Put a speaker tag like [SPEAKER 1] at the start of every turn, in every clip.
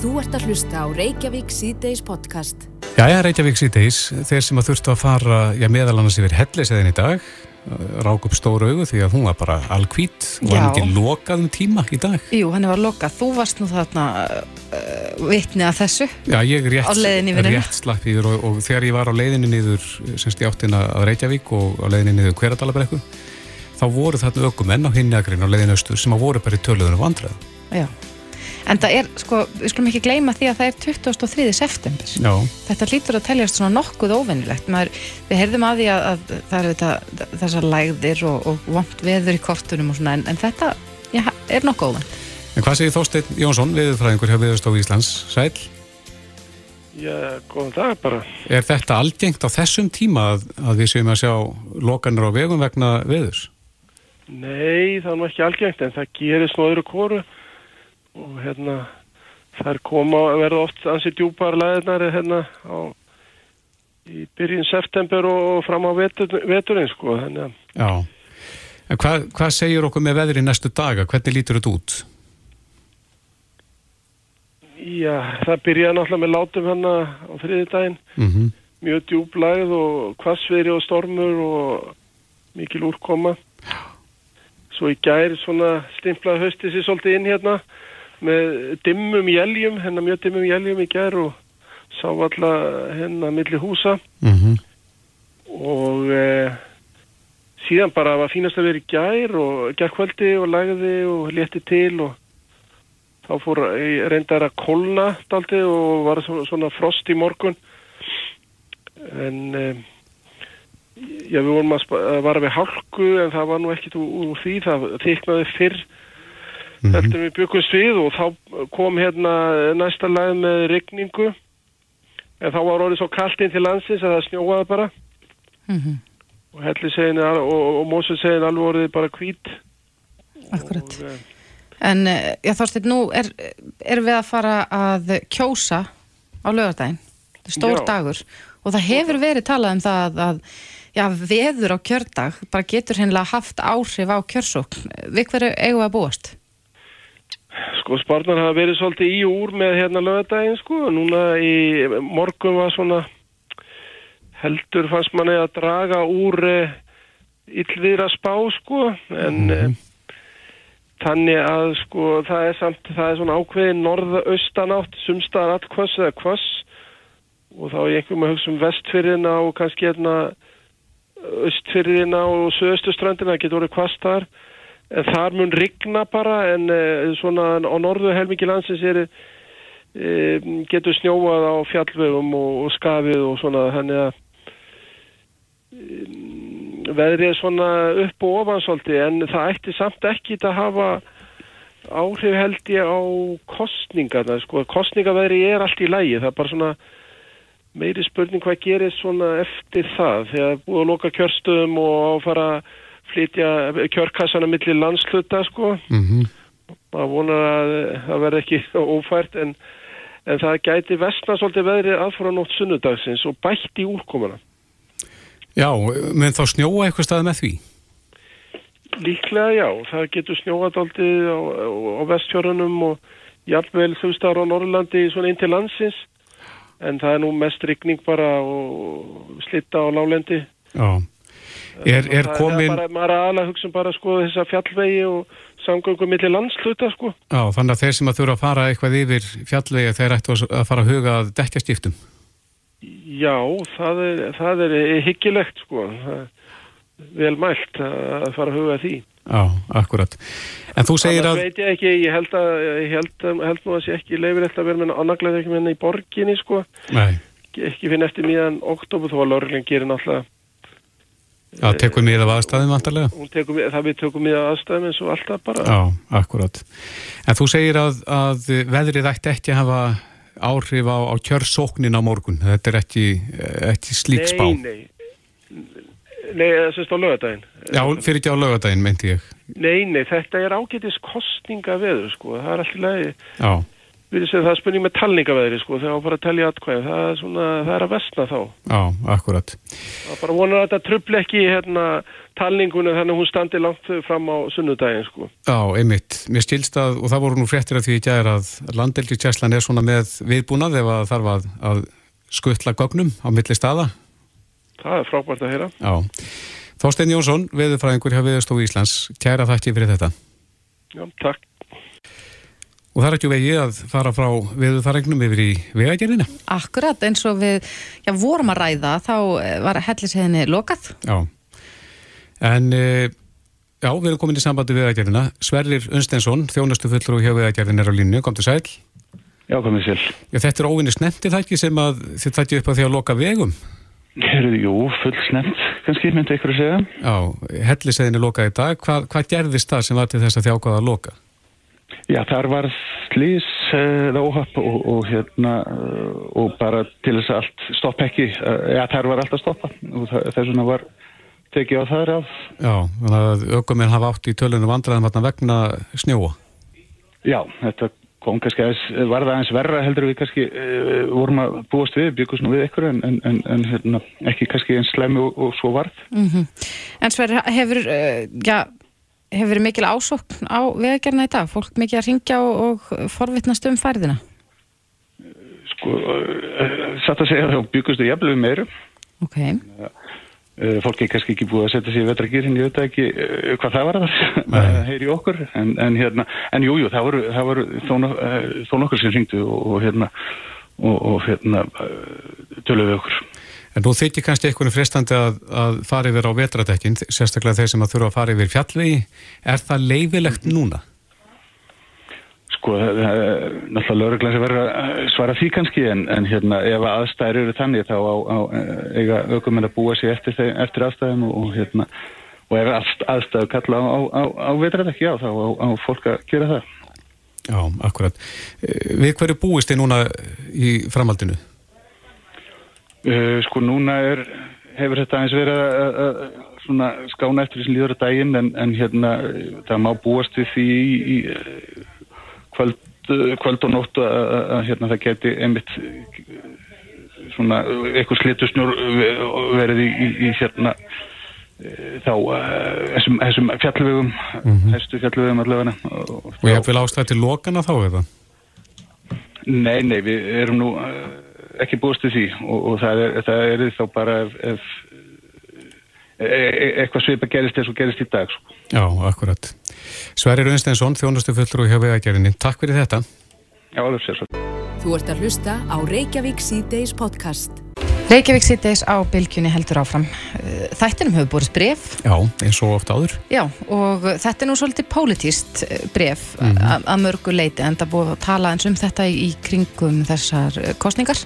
[SPEAKER 1] Þú ert að hlusta á Reykjavík C-Days podcast.
[SPEAKER 2] Jæja, Reykjavík síðdeis, þeir sem að þurftu að fara, já, meðal annars yfir helliseðin í dag, rák upp stóru augu því að hún var bara alkvít og
[SPEAKER 3] Já.
[SPEAKER 2] hann ekki lokað um tíma í dag.
[SPEAKER 3] Jú, hann var lokað. Þú varst nú þarna uh, vitni að þessu.
[SPEAKER 2] Já, ég rétt,
[SPEAKER 3] leiðinni í
[SPEAKER 2] rétt slapp yfir og, og þegar ég var á leiðinni niður, semst í áttina að Reykjavík og á leiðinni niður Hveradalabrekku, þá voru þarna ökumenn á hinniagrin á leiðin austur sem að voru bara í töluðunum vandræð.
[SPEAKER 3] Já. En það er, sko, við skulum ekki gleyma því að það er 23. september.
[SPEAKER 2] Já,
[SPEAKER 3] Þetta hlýtur að teljast svona nokkuð óvennilegt. Maður, við heyrðum að því að, að það eru þetta, þessar lægðir og, og vont veður í kortunum og svona, en, en þetta já, er nokkuð óvenn.
[SPEAKER 2] en hvað segir Þorsteinn Jónsson, viðurfræðingur hjá Viðurstofu Íslands, sæl?
[SPEAKER 4] Já, góðan dag bara.
[SPEAKER 2] Er þetta algengt á þessum tíma að, að við séum að sjá lokanir á vegum vegna veðurs?
[SPEAKER 4] Nei, það er nú ekki algengt en það gerist nú öðru kóru og hérna þær koma að verða oft ansið djúpar læðinar hérna á í byrjun september og fram á vetur, veturinn sko þannig að
[SPEAKER 2] Já. En hvað, hvað segir okkur með veðri næstu daga? Hvernig lítur þetta út?
[SPEAKER 4] já, það byrjaði náttúrulega með látum hérna á þriðidaginn
[SPEAKER 2] Mm
[SPEAKER 4] mjög djúplæð og kvassveri og stormur og mikil úrkoma svo í gær svona stimplaði hösti sér svolítið inn hérna með dimmum jæljum hérna mjög dimmum jæljum í gær og sá alla hérna milli húsa.
[SPEAKER 2] -hmm.
[SPEAKER 4] og e, síðan bara var fínast að vera í gær og gærkvöldi og lagði og létti til og þá fór ég reyndar að kolna daldi og var svona, frost í morgun. En e, já við vorum að, vara við hálku en það var nú ekkit úr því það þyknaði fyrr
[SPEAKER 2] Mhm.
[SPEAKER 4] heldur við byggumst við og þá kom hérna næsta lag með rigningu en þá var orðið svo kallt inn til landsins að það snjóaði bara
[SPEAKER 3] Mm
[SPEAKER 4] og hellisegin og, og, og mósusegin alveg orðið bara hvít
[SPEAKER 3] Akkurat.
[SPEAKER 4] og, eh,
[SPEAKER 3] En, eh, já, Þorsteinn, nú er, er við að fara að kjósa á er stór
[SPEAKER 4] Já.
[SPEAKER 3] dagur og það hefur verið talað um það að já, veður á kjördag bara getur hennilega haft áhrif á kjörsókn. Við hverju eigum við að búast?
[SPEAKER 4] Sko spárnar hafa verið svolítið í úr með hérna lögadaginn sko. Núna í morgun var svona heldur fannst manni að draga úr uh, illviðra spá sko. En mm þannig að sko það er samt það er svona ákveðin norðaustanátt sumstaðar allkvass eða kvass og þá er einhverjum að hugsa um vestfyrðina og kannski hérna austfyrðina og söðustuströndina það getur orðið kvast þar þar mun rigna bara en uh, svona á norðu helmingi landsins er uh, getur snjóað á fjallvegum og, og skafið og svona þannig að um, veðrið er svona upp og ofan svolítið en það ætti samt ekki að hafa áhrif held ég á kostningarna sko, kostningaveðri er allt í lægi það er bara svona meiri spurning hvað gerir svona eftir það þegar búið að loka kjörstöðum og fara að flytja kjörkassana millir landsluta sko.
[SPEAKER 2] Mm
[SPEAKER 4] maður vonar að það verði ekki ófært en, en það gæti vestna svolítið veðri aðfóra nótt sunnudagsins og bætti úrkomuna.
[SPEAKER 2] Já, menn þá snjóa eitthvað stað með því?
[SPEAKER 4] líklega já, það getur snjóað aldrei á, á, vestfjörunum og jafnvel þú staðar á Norrlandi svona inn til landsins. En það er nú mest rigning bara og slitta á lálendi
[SPEAKER 2] Já. Er, er
[SPEAKER 4] Það-
[SPEAKER 2] komin,
[SPEAKER 4] það bara, maður er aðalega að hugsa um bara sko þessa fjallvegi og samgöngum millir landsluta sko
[SPEAKER 2] já, þannig að þeir sem að þurfa að fara eitthvað yfir fjallvegi þeir ættu að að fara að huga að dekkjastiftum.
[SPEAKER 4] Já, það er, það er hyggilegt sko. Það Vel mælt að fara að huga að því.
[SPEAKER 2] Já, akkurat. En þú segir að,
[SPEAKER 4] veit ég ekki, ég held, að, ég held, held nú að sé ekki leifir eftir að vera með annarglega ekki með í borginni sko.
[SPEAKER 2] nei,
[SPEAKER 4] Ekki finn eftir miðan oktober þó að laurlinn gerir náttúrulega.
[SPEAKER 2] Já, tekur mið af aðstæðum
[SPEAKER 4] mið- það við tökum miða aðstæðum eins og alltaf bara.
[SPEAKER 2] Já, akkurat. En þú segir að, að veðrið ætti ekki að hafa áhrif á, á kjörsóknin á morgun. Þetta er ekki, ekki slík spá.
[SPEAKER 4] Nei, nei. Nei, það sést á lögadaginn.
[SPEAKER 2] Já, fyrir ekki á laugadaginn, meinti ég.
[SPEAKER 4] Nei, nei, þetta er ágætis kostninga veður sko. Það er alltaf leiði.
[SPEAKER 2] Já,
[SPEAKER 4] við séum það er spurning með talningaveðri sko, þegar á bara að telja atkvæði, það er svona, það er að vestna þá.
[SPEAKER 2] Já, akkurat.
[SPEAKER 4] Það er bara vonar að þetta trubli ekki hérna talningunum þannig að hún standi langt fram á sunnudagin sko.
[SPEAKER 2] Já, einmitt. Mér stilst að, og það voru nú fréttir af því í gæðir að landeldi Tjæslan er svona með viðbúnað ef að þarf að, að skuttla gögnum á milli staða.
[SPEAKER 4] Það er frábært að heyra.
[SPEAKER 2] Já. Þorstein Jónsson, veðurfræðingur hjá Veðurstofu Íslands, kæra þakki fyrir þetta.
[SPEAKER 4] Já, takk.
[SPEAKER 2] Og það er ekki vegið að fara frá viðurfræðingnum yfir í vegagerðina.
[SPEAKER 3] Akkurat, eins og við já, vorum að ræða, þá var hellisheginni lokað.
[SPEAKER 2] Já. En e, já, við erum komin í sambandi við vegagerðina. Sverrir Unstensson, þjónustu fullur og hjá vegagerðin er á línu, kom til sæl.
[SPEAKER 5] Já, komið sér.
[SPEAKER 2] Já, þetta er óvinni snemti það ekki sem að þið tætti upp á því að loka vegum.
[SPEAKER 5] Herðu, jú, full snemt, kannski, myndi ykkur að segja.
[SPEAKER 2] Já, helliseginni lokaði í dag. Hva, hvað gerðist það sem var til þess að þjákaða að loka?
[SPEAKER 5] Já, þar var slís eða uh, óhapp og, og hérna uh, og bara til þess að allt stopp ekki, uh, já, þar var allt að stoppa og þess vegna var tekið á þar af.
[SPEAKER 2] Já, þannig að aukuminn hafa átt í tölunum vandræðum vegna snjóa.
[SPEAKER 5] Já, þetta kom kannski aðeins, var það aðeins verra heldur við kannski uh, vorum að búast við, byggust nú við ykkur en, en, en hérna, ekki kannski eins slemmi og, og svo varð.
[SPEAKER 3] Mm -hmm. En Sverri, hefur, uh, já, hefur verið mikil ásokn á veðgerna í dag? Fólk mikið að ringja og, og forvittnast um færðina?
[SPEAKER 5] Sko, uh, satt að segja þá byggustu jafnlega meiru.
[SPEAKER 3] Ok.
[SPEAKER 5] Fólk er kannski ekki búið að setja sér í vetragýrin, ég veit ekki hvað það var að heyri okkur, en, en hérna, en jújú, jú, það voru, það voru þó, nokkur sem ringdu og, og hérna, og, og hérna, töluðu okkur.
[SPEAKER 2] En nú þykir kannski einhvern frestandi að, að fara yfir á vetradekkin, sérstaklega þeir sem að þurfa að fara yfir fjallvegi. Er það leifilegt núna?
[SPEAKER 5] Sko, er náttúrulega lögurglæs að vera svara því kannski, en, en hérna, ef aðstæður eru þannig, þá á, á eiga aukuminn að búa sér eftir, eftir aðstæðum og, og hérna, og ef aðstæðu kalla á, á, á vetradekki, já, þá á fólk að gera það.
[SPEAKER 2] Já, akkurat. Við hverju búist þið núna í framhaldinu?
[SPEAKER 5] Uh, sko núna er, hefur þetta aðeins verið að, skána eftir þessum líður að daginn en, en hérna það má búast við því í, í kvöld, kvöld og nótt að, hérna það geti einmitt svona eitthvað slitusnjór verið í, í, í hérna þá þessum, þessum fjallvegum mm -hmm. hæstu fjallvegum allavega
[SPEAKER 2] og, ég vil ástæða til lokana þá eða?
[SPEAKER 5] Nei, nei, við erum nú ekki búist til því og, og það er, það er þá bara ef, ef e, e, eitthvað svipa gerist eins og gerist í dag sko.
[SPEAKER 2] Já, akkurat. Sverri Raunnsteinsson þjónustu fullur og hjá vegagerðinni. Takk fyrir þetta.
[SPEAKER 5] Já, alveg sér svo.
[SPEAKER 1] Þú ert að hlusta á Reykjavík C-Days podcast.
[SPEAKER 3] Reykjavík C-Days á bylgjunni heldur áfram. Þættinum hefur búið bref.
[SPEAKER 2] Já, eins og ofta áður.
[SPEAKER 3] Já, og þetta er nú svolítið pólitíst bref mm -hmm. að mörgu leiti en það búið að tala eins um þetta í kringum þessar kostningar.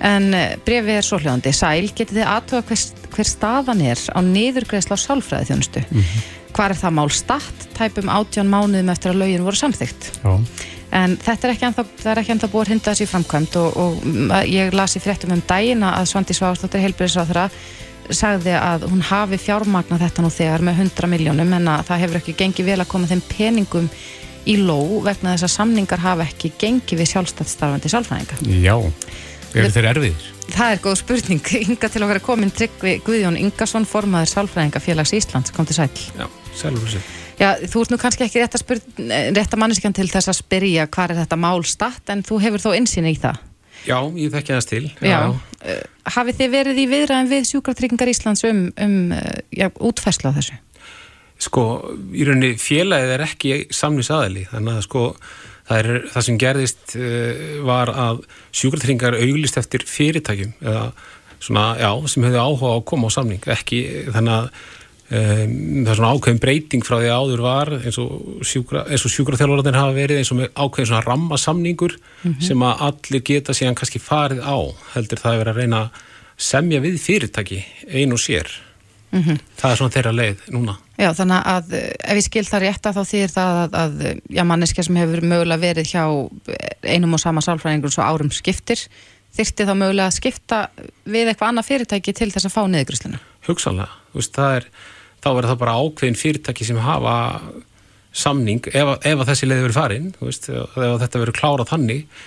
[SPEAKER 3] En brefið er svo hljóðandi. Sæl, getið þið aðtöða hver, hver staðan er á niðurgreðsla á sálfræði þjónustu? Mm -hmm. Hvar er það mál statt? Tæpum átján mánuðum eftir að lögin voru samþygt.
[SPEAKER 2] Já.
[SPEAKER 3] En þetta er ekki ennþá, er ekki ennþá búið að hrinda þessi framkvæmt og, og ég lasi fréttum um daginn að Svandi Svárstóttir heilbyrðisráþara sagði að hún hafi fjármagna þetta nú þegar með 100 miljónum en að það hefur ekki gengið vel að koma þeim peningum í ló vegna þess að samningar hafa ekki gengið við sjálfstættstarfandi sálfræðinga.
[SPEAKER 2] Já, eru þeir erfiðir?
[SPEAKER 3] Það er góð spurning. Inga til okkar er komin Tryggvi Guðjón Ingarsson, formaður sálfræðingafélags Íslands, kom til sæl.
[SPEAKER 2] Já, sælur sér.
[SPEAKER 3] Já, þú ert nú kannski ekki rétt að, manneskjan til þess að spyrja hvað er þetta mál statt en þú hefur þó einsýn í það.
[SPEAKER 6] Já, ég þekki þess til.
[SPEAKER 3] Já. Já. Uh, hafið þið verið í viðræðin við sjúkratryggingar Íslands um, um já, útfæsla á þessu?
[SPEAKER 6] Sko, í rauninni félagið er ekki samnins aðali, þannig að sko það, er, það sem gerðist uh, var að sjúkratryggingar auglist eftir fyrirtækjum eða svona, já, sem hefði áhuga á að koma á samning, ekki þannig að Um, það er svona ákveðin breyting frá því að áður var eins og sjúkra, sjúkraþjálfurarnir hafa verið eins og ákveðin svona rammasamningur mm -hmm. sem að allir geta síðan kannski farið á heldur það að vera að reyna að semja við fyrirtæki ein og sér mm -hmm. það er svona þeirra leið núna
[SPEAKER 3] Já þannig að ef ég skil það rétt að þá þýr það að, að já, manneska sem hefur mögulega verið hjá einum og sama sálfræðingur svo árum skiptir þyrti þá mögulega að skipta við eitthvað annað fyrirtæki til þess að fá niðurgrisluna
[SPEAKER 6] Þá verður það bara ákveðin fyrirtæki sem hafa samning ef, ef að þessi leiði verið farin veist, ef, þetta verið klárað þannig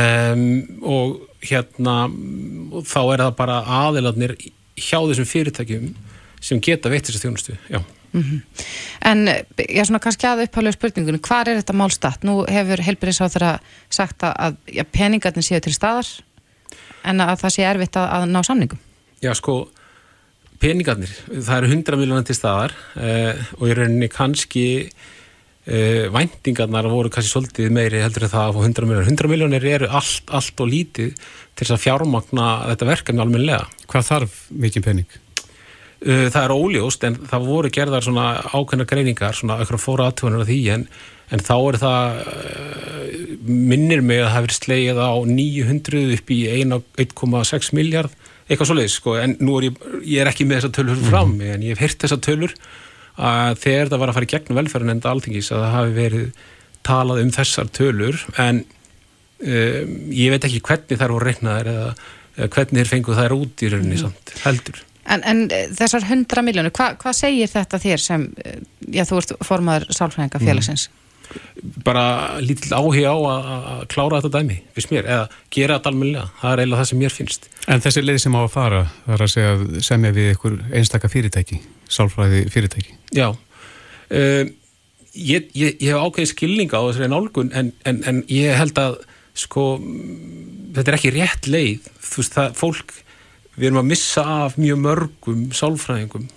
[SPEAKER 6] um, og hérna þá er það bara aðiladnir hjá þessum fyrirtækjum sem geta veitt þessu þjónustu, já
[SPEAKER 3] En ég er svona kannski að upphæflega spurningunni, hvar er þetta málstatt? Nú hefur helbriðs á þeirra sagt að, að já, peningarnir séu til staðar en að það sé erfitt að, að ná samningum.
[SPEAKER 6] Já, sko, peningarnir, það eru 100 miljónar til staðar eh, og í rauninni kannski eh, væntingarnar voru kannski svolítið meiri heldur en það að fá 100 miljónar. 100 miljónir eru allt, allt og lítið til þess að fjármagna þetta verkefni almenlega.
[SPEAKER 2] Hvað þarf mikið pening?
[SPEAKER 6] Uh, það er óljóst en það voru gerðar svona ákveðna greiningar, svona eitthvað fóra aðtöðunar af því en, en þá er það uh, minnir mig að það hefur slegið á 900 upp í 1,6 miljard eitthvað svoleiðis sko en nú er ég, ég er ekki með þessar tölur fram mm. en ég hef hirt þessar tölur að þegar það var að fara í gegnum velferðin enda alþingis að það hafi verið talað um þessar tölur en um, ég veit ekki hvernig þær voru reiknaðar eða, eða hvernig þeir fenguð þær út í rauninni mm. samt heldur
[SPEAKER 3] En, en þessar 100 miljónu, hva, hvað segir þetta þér sem, já þú ert formadur sálfræðinga félagsins?
[SPEAKER 6] Mm. Bara lítill áhuga á að klára þetta dæmi, fyrst mér, eða gera þetta almennilega, það er eiginlega það sem mér finnst.
[SPEAKER 2] En þessi leið sem á að fara, er að segja semja við einhver einstaka fyrirtæki, sálfræði fyrirtæki.
[SPEAKER 6] Já, um, ég, ég, ég hef ákveðið skilninga á þessari nálgun en, en, en ég held að sko, þetta er ekki rétt leið, þú veist það, fólk við erum að missa af mjög mörgum sálfræðingum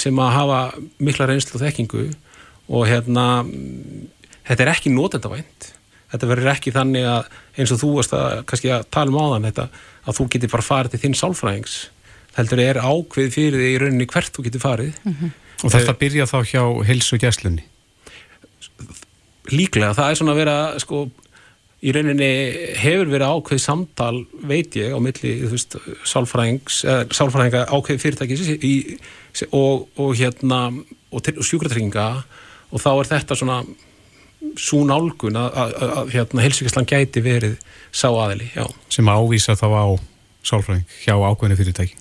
[SPEAKER 6] sem að hafa mikla reynslu og þekkingu og hérna þetta er ekki nótendavænt þetta verður ekki þannig að eins og þú varst að kannski að tala um áðan þetta að þú getur bara farið til þinn sálfræðings. Heldur er ákveð fyrir því í rauninni hvert þú getur farið. Mm -hmm.
[SPEAKER 2] og þetta byrja þá hjá heilsu gæslunni
[SPEAKER 6] líklega, það er svona að vera sko í rauninni hefur verið ákveð samtal, veit ég, á milli veist, sálfræðings, sálfræðinga ákveð fyrirtækis í, og, og hérna og, og sjúkratrygginga. Og þá er þetta svona svo nálgun að, hérna, helsvíkislan gæti verið sá aðili, já.
[SPEAKER 2] Sem ávísa þá á sálfræðing hjá ákveðinu fyrirtæki.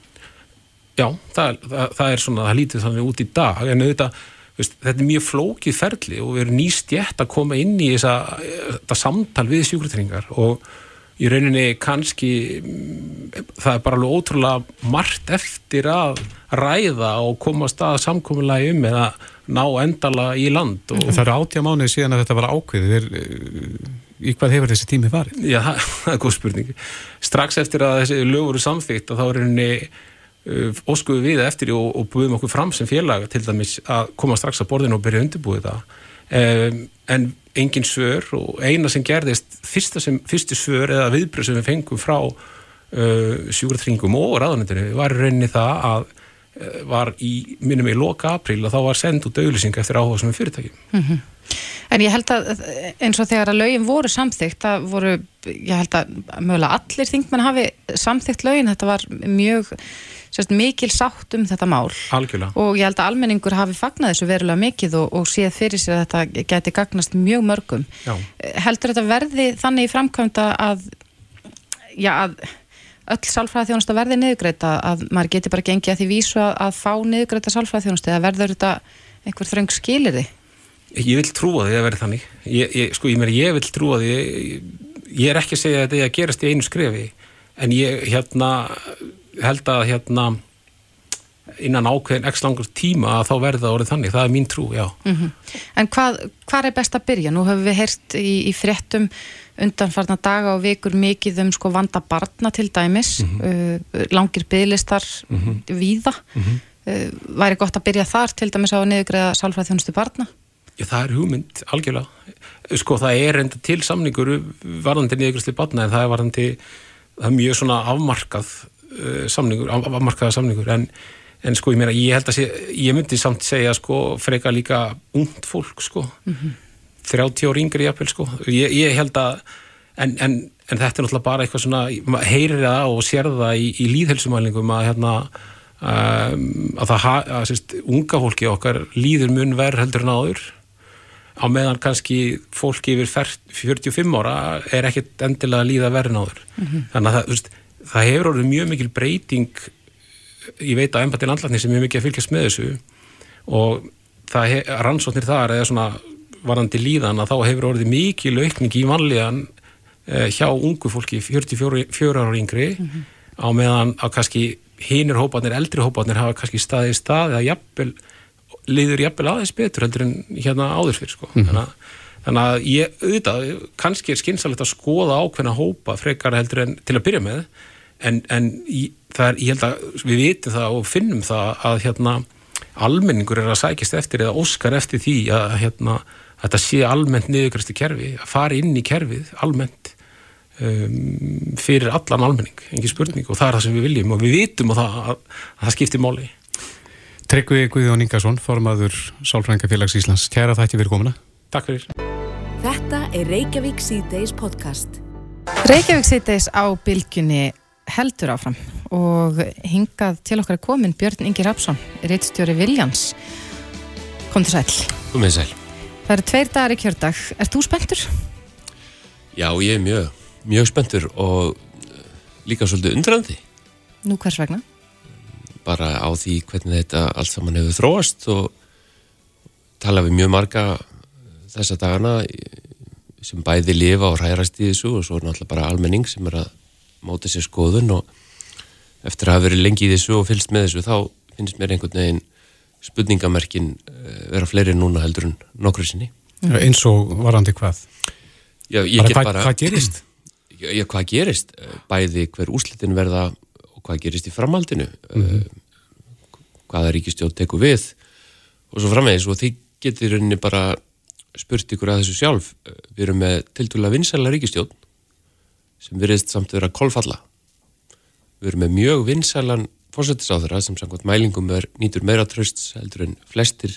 [SPEAKER 6] Já, það, það, það er svona, það lítið þannig út í dag, en auðvitað Veist, þetta er mjög flókið ferli og við erum nýstjætt að koma inn í þessa, þetta samtal við sjúkriðringar og í rauninni kannski það er bara alveg ótrúlega margt eftir að ræða og koma að samkominlega um eða ná endala í land.
[SPEAKER 2] Það eru átja mánuði síðan að þetta var ákveðið. Í hvað hefur þessi tími farið?
[SPEAKER 6] Já, það er góð spurning. Strax eftir að þessi lög voru samþýtt að þá er rauninni Uh, óskuðu við eftir og, og búðum okkur fram sem félag til dæmis að koma strax að borðinu og byrja undirbúið það um, en engin svör og eina sem gerðist sem, fyrstu svör eða viðbröð sem við fengum frá uh, sjúkratringum og ráðanendinu var rauninni það að uh, var í, minnum í loka april og þá var sendt út auðlýsing eftir áhuga sem er fyrirtækjum mm -hmm.
[SPEAKER 3] En ég held að eins og þegar að lögin voru samþygt, það voru, ég held að mögulega allir þingmenn hafi samþygt lögin, þetta var mjög sérst, mikil sátt um þetta mál
[SPEAKER 6] Algjörlega.
[SPEAKER 3] og ég held að almenningur hafi fagnat þessu verulega mikið og, og séð fyrir sér að þetta geti gagnast mjög mörgum já. heldur þetta verði þannig í framkvæmda að já að öll sálfræðarþjónusta verði niðugreita að maður geti bara gengið að því vísu að, að fá niðugreita sálfræðarþjónusta eða verður þetta einhver þröng skilir því?
[SPEAKER 6] Ég vil trúa því að verði þannig ég, ég, sko ég, mér, ég vil trúa því ég, ég er ekki að segja að þetta er að gerast í einu skrefi en ég hérna held að hérna innan ákveðin ekki langur tíma að þá verða orðið þannig, það er mín trú, já. Mm -hmm.
[SPEAKER 3] En hvað, hvað er best að byrja? Nú hefur við heyrt í, í fréttum undanfarnar daga og vikur mikið um sko vanda barna til dæmis, mm -hmm. uh, langir bygglistar mm -hmm. víða. Mhm. Uh, væri gott að byrja þar til dæmis á að niðugræða sálfræð þjónustu barna?
[SPEAKER 6] Já, það er hugmynd, algjörlega. Sko það er enda til samningur varðandi niðugræðsli barna en það er varðandi, það er mjög svona afmarkað uh, samningur, afmarkaða samningur. En, en sko ég meina, ég held að sé, ég myndi samt segja sko freka líka ungt fólk sko. Mm -hmm. 30 ári yngri jafnvel sko. Ég, ég held að en, en, en þetta er náttúrulega bara eitthvað svona heyrir það og sér það í, í líðhelsumælingum að hérna um, að það að sérst, unga fólki okkar líður mun verð heldur en áður. Á meðan kannski fólki yfir 45 ára er ekkit endilega að líða verð en áður. Mm -hmm. þannig að það, þú veist það hefur orðið mjög mikil breyting ég veit að ennbættin allarni sem mjög mikið að fylgjast með þessu og það rannsóknir þar eða svona varandi líðan að þá hefur orðið mikið laukning í vanlíðan uh, hjá ungu fólki 44 ára yngri mm -hmm. á meðan að kannski hinnir hópanir, eldri hópanir hafa kannski staðið stað eða jafnvel, liður jafnvel aðeins betur heldur en hérna áður fyrir sko. mm -hmm. þannig, að, þannig að ég auðvitað, kannski er skynsalegt að skoða ákveðna hópa frekar heldur en til að byrja með. En, en er, ég held að við vitum það og finnum það að hérna almenningur er að sækist eftir eða óskar eftir því að hérna, þetta sé almennt niðugræstu kerfi, að fara inn í kerfið almennt um, fyrir allan almenning, engi spurning og það er það sem við viljum og við vitum að það, að, að það skiptir máli.
[SPEAKER 2] Tryggvi Guðjón Ingarsson, formadur Sálfrængafélags Íslands, kæra ekki verið komuna.
[SPEAKER 6] Takk fyrir
[SPEAKER 1] er Reykjavík C-Days podcast.
[SPEAKER 3] Reykjavík C-Days á bylgjunni heldur áfram og hingað til okkar komin Björn Ingi Rapsson, reittstjóri Viljans kom til sæl.
[SPEAKER 7] Komið sæl.
[SPEAKER 3] Það eru tveir dagar í kjördag, er þú spenntur?
[SPEAKER 7] Já, ég er mjög, mjög spenntur og eh, líka svolítið undrandi.
[SPEAKER 3] Nú hvers vegna?
[SPEAKER 7] bara á því hvernig þetta allt saman hefur þróast og tala við mjög marga þessa dagana sem bæði lifa og hrærast í þessu og svo er náttúrulega bara almenning sem er að móta sér skoðun og eftir að hafa verið lengi í þessu og fylgst með þessu þá finnst mér einhvern veginn spurningamerkin eh, vera fleiri núna heldur en nokkru sinni.
[SPEAKER 2] Ja, eins og varandi hvað?
[SPEAKER 7] Já, bara,
[SPEAKER 2] hvað, bara, hvað gerist?
[SPEAKER 7] Já, hvað gerist? Bæði hver úslitin verða og hvað gerist í framhaldinu mm -hmm. hvaða ríkistjóð teku við og svo framvegis og því getur rauninni bara spurt ykkur að þessu sjálf við erum með tiltúrlega vinsæla ríkistjóð sem veriðst samt vera kolfalla. Við erum með mjög vinsælan fórsættisáðara sem samkvæmt mælingum er nýtur meira tröst heldur en flestir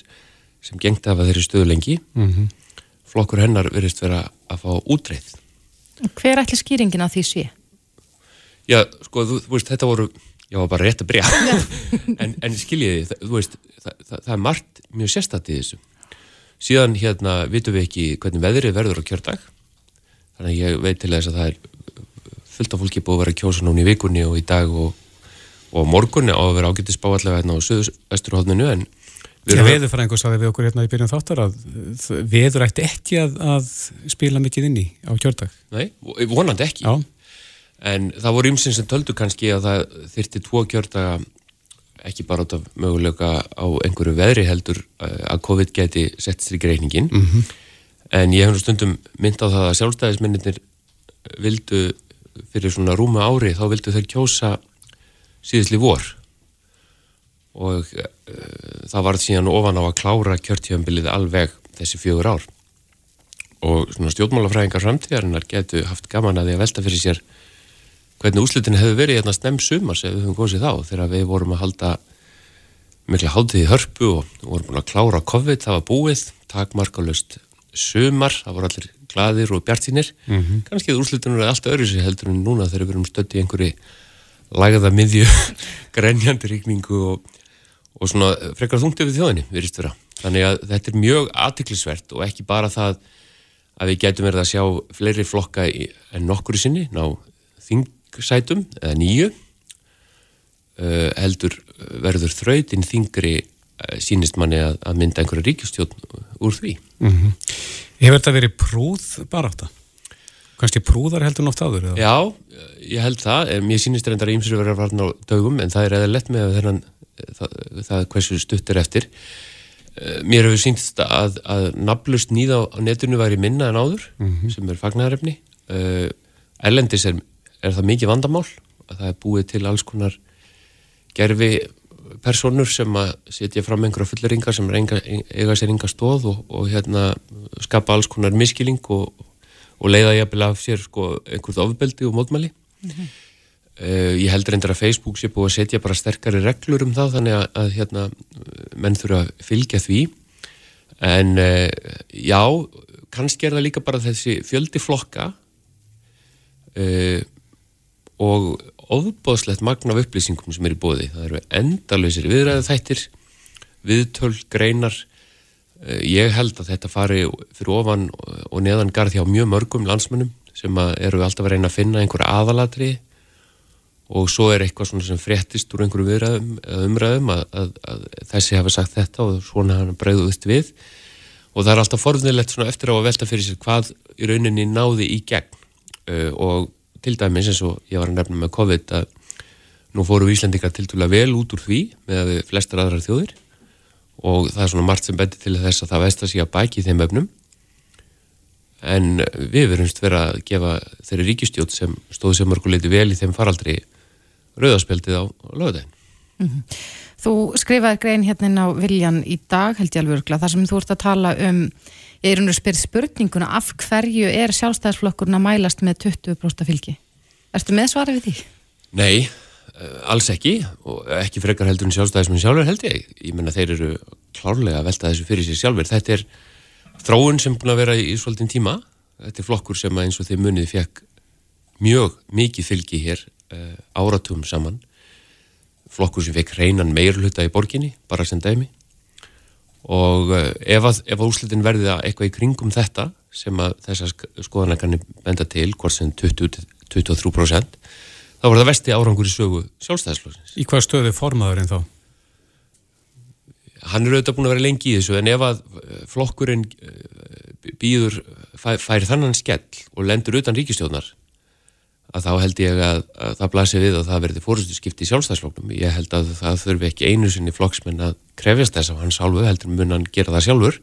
[SPEAKER 7] sem gengt af að þeirri stöðu lengi. Mm -hmm. Flokkur hennar veriðst vera að fá útreið.
[SPEAKER 3] Hver ætli skýringin á því sé?
[SPEAKER 7] Já, sko, þú, þú veist, þetta voru, ég var bara rétt að bregja, en, en skiljiði, þú veist, það, það, það er margt mjög sérstatið þessu. Síðan hérna vitum við ekki hvernig veðrið verður á kjördag, þannig að ég veit til þess að það er fullt af fólki búið að vera kjósa núna í vikunni og í dag og, og morgunni á að vera ágættis báallega hérna á söðusturhóðninu en
[SPEAKER 2] við erum... Veður fara einhvers aðeins við okkur hérna í byrjun þáttar að veður ætti ekki að, að spila mikið inn í á kjördag.
[SPEAKER 7] Nei, vonandi ekki.
[SPEAKER 2] Já.
[SPEAKER 7] En það voru ymsinn sem töldu kannski að það þyrti tvo kjördaga ekki bara át af möguleika á einhverju veðri heldur eh, að COVID geti sett sér í greiningin. Mm -hmm. En ég hef nú stundum mynd á það að sjálfstæðismennir vildu fyrir svona rúma ári þá vildu þeir kjósa síðusli vor og uh, það var síðan ofan á að klára kjörtífambilið alveg þessi fjögur ár og svona stjórnmálafræðingar framtíðarinnar getur haft gaman að því að velta fyrir sér hvernig úslutin hefur verið hérna snem sumars ef við höfum góðsið þá þegar við vorum að halda mikla haldið í hörpu og vorum búin að klára COVID, það var búið takmarkalust sumar, það voru allir gladir og bjartínir mm -hmm. kannski að úrslutunum er alltaf sér heldur en núna þegar við erum stött í einhverju lagða miðju grenjandi ríkningu og, og svona frekar þungti við þjóðinni virðist vera. Þannig að þetta er mjög aðtiklisvert og ekki bara það að við getum verið að sjá fleiri flokka en nokkuru sinni ná þingsætum eða nýju uh, heldur verður þrautinn þingri uh, sínist manni að, að mynda einhverja ríkjastjón úr því.
[SPEAKER 2] Mm -hmm. Hefur þetta verið prúð bara átta? Kanski prúðar heldur nátt áður?
[SPEAKER 7] Eða? Já, ég held það. Mér sýnist reyndar að ímsur verið að varna á dögum en það er eða lett með þennan, það, það hversu stuttir eftir. Eh, mér hefur sýnst að, að naflust nýða á netinu væri minna en áður mm -hmm. sem er fagnarefni. Eh, Erlendis er, er það mikið vandamál að það er búið til alls konar gerfi personur sem að setja fram einhverja fulleringar sem enga, eiga sér enga stóð og, og hérna skapa alls konar miskiling og, og leiða jafnvel af sér sko, einhvert ofbeldi og mótmæli mm -hmm. uh, ég heldur endur að Facebook sé búið að setja bara sterkari reglur um það þannig að, að hérna menn þurfa að fylgja því en uh, já kannski er það líka bara þessi fjöldi flokka uh, og ofbóðslegt magna af upplýsingum sem er í bóði. Það eru endalöysir viðræðu þættir, viðtöl, greinar. Eh, ég held að þetta fari fyrir ofan og neðan garð hjá mjög mörgum landsmönnum sem eru alltaf að reyna að finna einhverja aðalatri og svo er eitthvað sem fréttist úr einhverju viðræðum umræðum að, að, að þessi hafa sagt þetta og svona hann bregðuðist við og það er alltaf forðunilegt svona eftir á að velta fyrir sér hvað í rauninni náði í gegn uh, og til dæmis eins og ég var að nefna með COVID að nú fóru Íslandika til dæla vel út úr því með flestar aðrar þjóðir og það er svona margt sem betur til þess að það vest að sé að bæki þeim öfnum en við verðumst vera að gefa þeirri ríkistjótt sem stóði sem mörguleiti vel í þeim faraldri rauðarspjaldið á lögðegin. Mm -hmm.
[SPEAKER 3] Þú skrifaði grein hérna á Viljan í dag held ég alveg örgla þar sem þú ert að tala um ég er um að spyrja spurninguna af hverju er sjálfstæðisflokkurna mælast með 20% fylgi? Erstu með svarið við því?
[SPEAKER 7] Nei, eh, alls ekki og ekki frekar heldur en sjálfstæðismenn sjálfur held ég. Ég menna þeir eru klárlega að velta þessu fyrir sér sjálfur. Þetta er þróun sem búin að vera í svolítinn tíma þetta er flokkur sem eins og þeir munið fekk mjög mikið fylgi hér uh, áratum saman flokkur sem fekk reynan meirluta í borginni, bara sem dæmi og uh, ef að, að úslitin verði að eitthvað í kringum þetta sem að þessar skoðanakarnir benda til, hvort sem 20-23% þá var það vesti árangur í sögu sjálfstæðslósins.
[SPEAKER 2] Í hvað stöðu formaður en þá?
[SPEAKER 7] hann er auðvitað búin að vera lengi í þessu en ef að eh, flokkurinn eh, býður, fær, fær þannan skell og lendur utan ríkistjónar að þá held ég að, að það blasir við að það verði fórhustu skipti í sjálfstæðsflokknum. Ég held að það þurfi ekki einu sinni flokksmenn að krefjast þess af hans hálfu, heldur mun hann gera það sjálfur.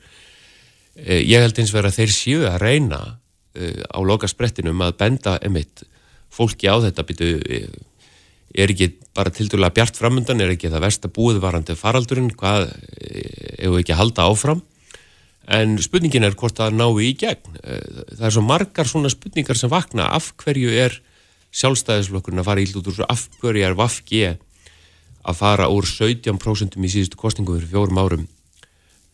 [SPEAKER 7] Eh, ég held eins verið að þeir séu að reyna á loka sprettinum að benda emitt fólki á þetta. Byrju er ekki bara til dæla bjart framundan, er ekki það versta búið varandi faraldurinn, hvað hefur ekki að halda áfram? En spurningin er hvort það ná í gegn. Eh, það er svo margar svona spurningar sem vakna, af hverju er sjálfstæðisflokkurinn að fara íld út úr af hverju er Vafg að fara úr 17% í síðustu kostningum fyrir fjórum árum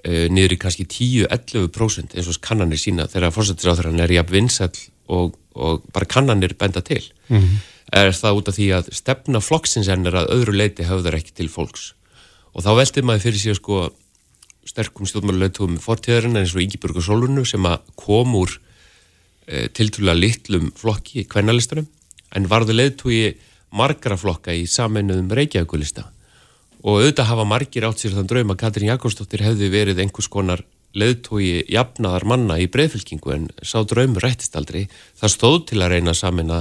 [SPEAKER 7] e, niður í kannski 10-11% eins og kannanir sína þegar fórsættisáþrann er í að vinsall og, og bara kannanir benda til? Mm -hmm er það út af því að stefna flokksins ennir að öðru leiti höfðar ekki til fólks? Og þá veldir maður fyrir sig sko sterkum stjórnmálulegtum fortíðarinn eins og Ígiburg og Solunu sem að kom úr e, tiltúrlega litlum flokki í kvennalistanum en varðu leðtúi margra flokka í sameinuðum Reykjavíkulista og auðvitað hafa margir átt sér þann draum að Katrín Jakobsdóttir hefði verið einhvers konar leðtúi jafnaðar manna í breyðfylkingu en sá draumur rættist aldrei. Það stóð til að reyna að sameina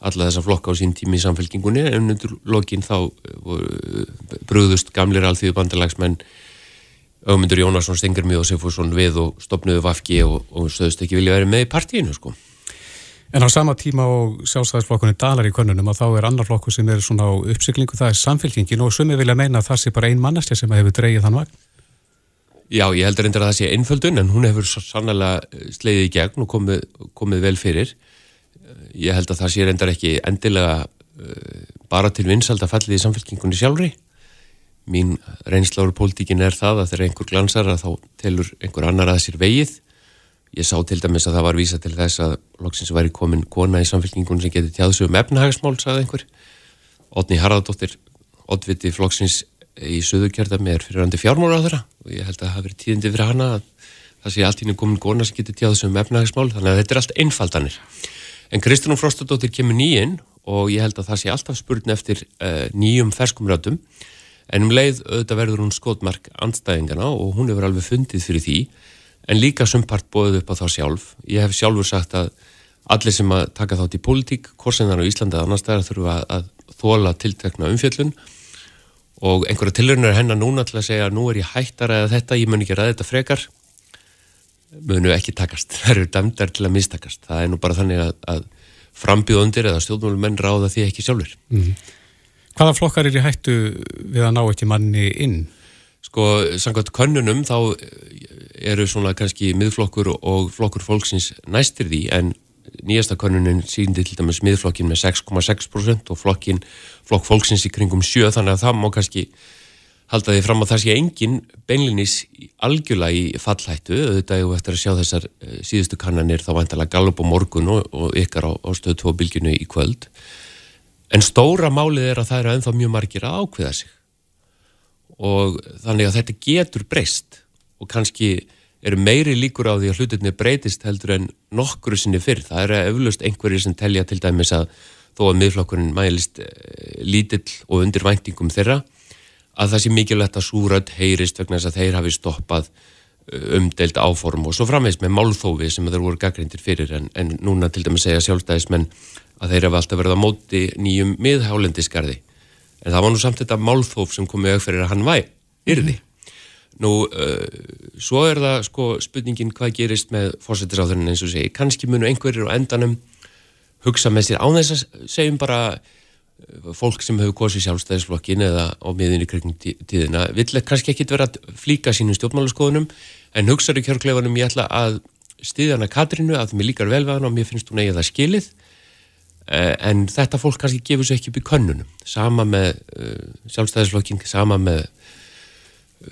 [SPEAKER 7] alla þessa flokka á sín tími í samfélkingunni en undir lokin þá eh, brúðust gamlir alþjóðu bandalagsmenn augmyndur Jónasson, Stengarmi og Sefusson við og stopnuðu Vafki og, og söðust ekki vilja verið með í partíinu sko.
[SPEAKER 2] En á sama tíma og sjálfstæðisflokkunni dalar í konunum að þá er annar flokku sem er svona á uppsyklingu, það er samfélkingin og sumið vilja meina að það sé bara ein mannastja sem hefur dreyið þann vagn.
[SPEAKER 7] Já, ég heldur endur að það sé einföldun en hún hefur sannlega sleiðið í gegn og komið, komið vel fyrir. Ég held að það sé reyndar ekki endilega uh, bara til vinsald að fallið í samfélkingunni sjálfri. Mín reynsláru pólitíkin er það að þegar einhver glansar að þá telur einhver annar að sér vegið ég sá til dæmis að það var vísa til þess að loksins væri komin kona í samfélkingunni sem geti tjáðs um efnahagsmál, sagði einhver. Otni Haraldóttir Otviti flokksins í söðurkjörðami er fyrir randi fjármára á þeirra og ég held að það hafi verið tíðindi fyrir hana að það sé allt í nýjum komin kona sem geti tjáðs um efnahagsmál þannig að þetta er allt einfaldanir. En Kristján Frostadóttir kemur nýinn og ég held að það sé alltaf spurn eftir uh, nýjum ferskumröðum en um leið auðvitað verður hún skotmark andstæðingana og hún hefur alveg fundið fyrir því en líka sumpart bóðið upp á þá sjálf. Ég hef sjálfur sagt að allir sem að taka þátt í pólitík, korsinnar á Íslandi að annars stæðar þurfa að, að þóla tiltekna umfjöllun og einhverja tilhörnur hennar núna til að segja að nú er ég hættar eða þetta, ég mun ekki ræða þetta frekar munu ekki takast, það eru dæmdar til að mistakast, það er nú bara þannig að, að frambíðundir eða stjórnmálumenn ráða því ekki sjálfur mm -hmm.
[SPEAKER 2] Hvaða flokkar er í hættu við að ná ekki manni inn?
[SPEAKER 7] Sko, samkvæmt könnunum þá eru svona kannski miðflokkur og flokkur fólksins næstir því en nýjasta könnunin síndi til dæmis miðflokkin með 6,6% og flokkin, flokk fólksins í kringum 7 þannig að það má kannski halda því fram að það sé engin beinlinis algjörlega í fallhættu. Auðvitað og eftir að sjá þessar eh, síðustu kannanir þá vantalega gallup á morgun og, og ykkar á, á stöðu tvo bylginu í kvöld. En stóra málið er að það eru ennþá mjög margir að ákveða sig. Og þannig að þetta getur breyst og kannski eru meiri líkur á því að hlutinni breytist heldur en nokkru sinni fyrr. Það eru eflust einhverjir sem telja til dæmis að þó að miðflokkurinn mælist eh, lítill og undir væntingum þeirra að það sé mikilvægt að súröld heyrist vegna þess að þeir hafi stoppað umdeild áform og svo framvegs með málþófi sem þeir voru gaggrindir fyrir. En, en núna til dæmis segja sjálfstæðismenn að þeir hafa alltaf verið á móti nýjum miðhálendisgarði. En það var nú samt þetta málþóf sem komið auk fyrir að hann væ, yrði nú, uh, svo er það sko spurningin hvað gerist með fórsetisráðurinn eins og segi, kannski munu einhverjir á endanum hugsa með sér á þess að segjum bara fólk sem hefur kosið sjálfstæðisflokkin eða á miðinni kring tíðina vill kannski ekki vera að flíka sínum stjórnmálaskoðunum en hugsaður í kjörgleifanum ég ætla að stiðja hana Katrínu að mér líkar vel við hana og mér finnst hún eigið það skilið. Eh, en þetta fólk kannski gefur sér ekki upp í könnunum. Sama með uh, sjálfstæðisflokking sama með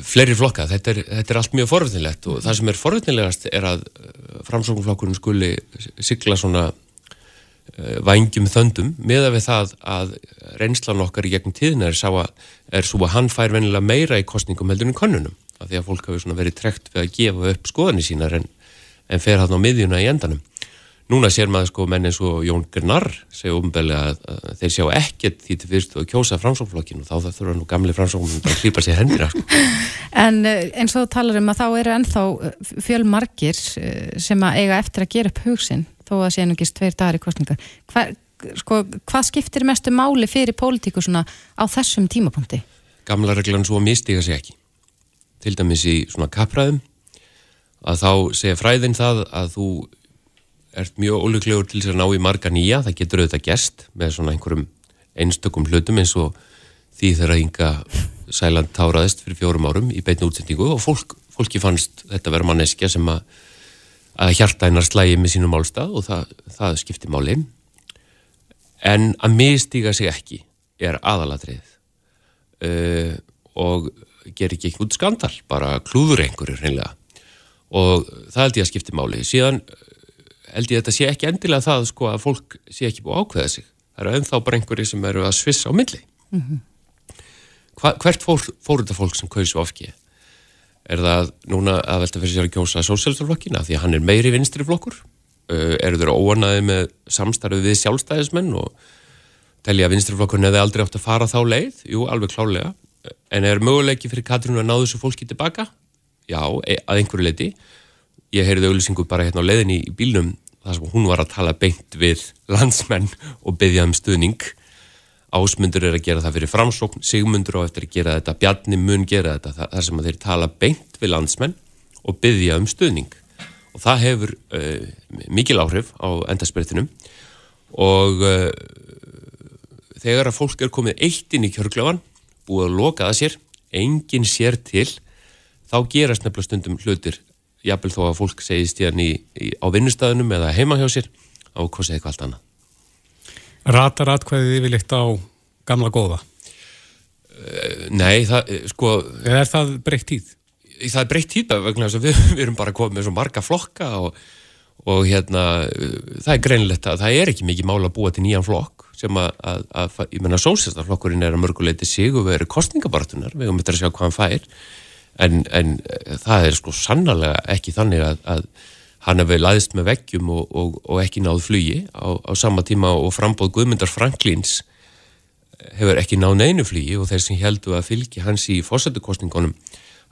[SPEAKER 7] fleiri flokka, þetta er, þetta er allt mjög forvöldnilegt og það sem er forvöldnilegast er að framsóknflokkurinn skuli sigla svona Eh, vangjum þöndum meða við það að reynslan okkar í gegnum tíðina er, að, er svo að hann fær venilega meira í kostningum heldur en konunum af því að fólk hafi verið trekt við að gefa upp skoðanir sínar en, en fer hann á miðjuna í endanum. Núna sér maður sko menn eins og Jón Gurnar segja umbeðlega að, þeir sjá ekkert því til fyrst að kjósa framsóknflokkinu og þá það þurfa nú gamli framsóknum að hlýpa sér hendur sko.
[SPEAKER 3] En eh, eins og þú talar um að þá eru ennþá eh, fjölmarkir sem að eiga eftir að gera upp hugsin þó að sé núkist tveir dagar í kostningar Hva, sko, hvað skiptir mestu máli fyrir pólitíku svona á þessum tímapunkti?
[SPEAKER 7] Gamla reglan svo mistiga sig ekki til dæmis í svona kappræðum að þá segja fræðin það að þú ert mjög óluglegur til þess að ná í marga nýja, það getur auðvitað gest með svona einhverjum einstökum hlutum eins og því þeirra ynga sæland táraðist fyrir fjórum árum í beitnu útsendingu og fólk, fólki fannst þetta vera manneskja sem að að hjarta hennar slægi með sínum málstað og það, það skiptir máli. En að mistiga sig ekki er aðalatrið uh, og ger ekki eitthvað skandal, bara klúður einhverju reynlega og það held ég að skipti máli. Síðan held ég að þetta sé ekki endilega það sko að fólk sé ekki búið ákveða sig. Það eru ennþá bara einhverju sem eru að svissa á milli. Mm -hmm. Hva, hvert fór, fór þetta fólk sem kauðs ofkið er það núna að velta fyrir sér að kjósa sósjálfstoflokkina því að hann er meiri vinstri flokkur? Uh, eru þeir óanaði með samstarfið við sjálfstæðismenn og telja að vinstri flokkurinn hefði aldrei átt að fara þá leið? Jú, alveg klálega en er möguleiki fyrir Katrínu að ná þessu fólki tilbaka? Já, e, að einhverju leiti ég heyrði auðlýsingu bara hérna á leiðinni í bílnum þar sem hún var að tala beint við landsmenn og byggja um stuðning Ásmundur er að gera það fyrir framsókn, Sigmundur á eftir að gera þetta, Bjarni mun gera þetta, þar sem þeir tala beint við landsmenn og byggja um stuðning. Og það hefur uh, mikil áhrif á endarspiritinum og uh, þegar að fólk er komið eitt inn í kjörgljáfan, búið að loka það sér, enginn sér til, þá gerast nefnilega stundum hlutir, jafnvel þó að fólk segist í, í, á vinnustæðunum eða heima hjá sér, á hvað segir eitthvað allt annað.
[SPEAKER 2] Ratar atkvæðið yfirleitt á gamla góða?
[SPEAKER 7] Uh, nei, það, eh, sko...
[SPEAKER 2] Eða er það breytt tíð?
[SPEAKER 7] Það er breytt tíð, vegna þess að við, við erum bara komið með svo marga flokka og, og hérna, það er greinlegt að það er ekki mikið mála að búa til nýjan flokk sem að, að, að ég menna, sósistaflokkurinn er að mörguleiti sig og við erum kostningabartunar, við erum að sjá hvað hann fær, en, en það er sko sannlega ekki þannig að, að hann hefur laðist með veggjum og, og, og ekki náð flugi á, á sama tíma og frambóð Guðmundar Franklins hefur ekki náð neinu flugi og þeir sem heldur að fylgi hans í fósættukostningunum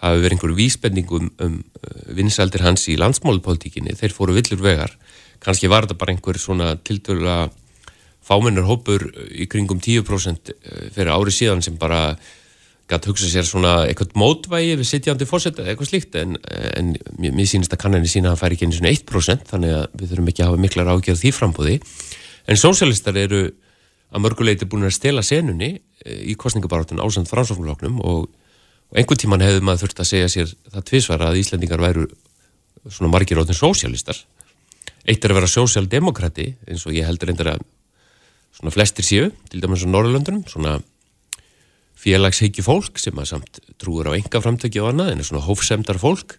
[SPEAKER 7] hafi verið einhverju vísbendingum um, um uh, vinsaldir hans í landsmálupolítikinni, þeir fóru villur vegar. Kannski var þetta bara einhver svona tiltöla fámennar hópur í kringum 10% uh, fyrir ári síðan sem bara gæti hugsa sér svona eitthvað mótvægi við sittjandi fórsett eða eitthvað slíkt en, en mér sínist að kannanir sína að það fær ekki einu svona 1% þannig að við þurfum ekki að hafa miklar ágjörð því frambúði en sósialistar eru að mörguleiti búin að stela senunni eh, í kostningabaráttun ásand fransóknuloknum og, og einhvern tíman hefðu maður þurft að segja sér það tvísvara að Íslandingar væru svona margir áttun sósialistar eitt er að vera sósialdemokrati eins og ég heldur eindir að svona flestir séu, til dæmis á Norrlöndunum svona félagsheiki fólk sem að samt trúur á enga framtöki og annað en er svona hófsemdar fólk.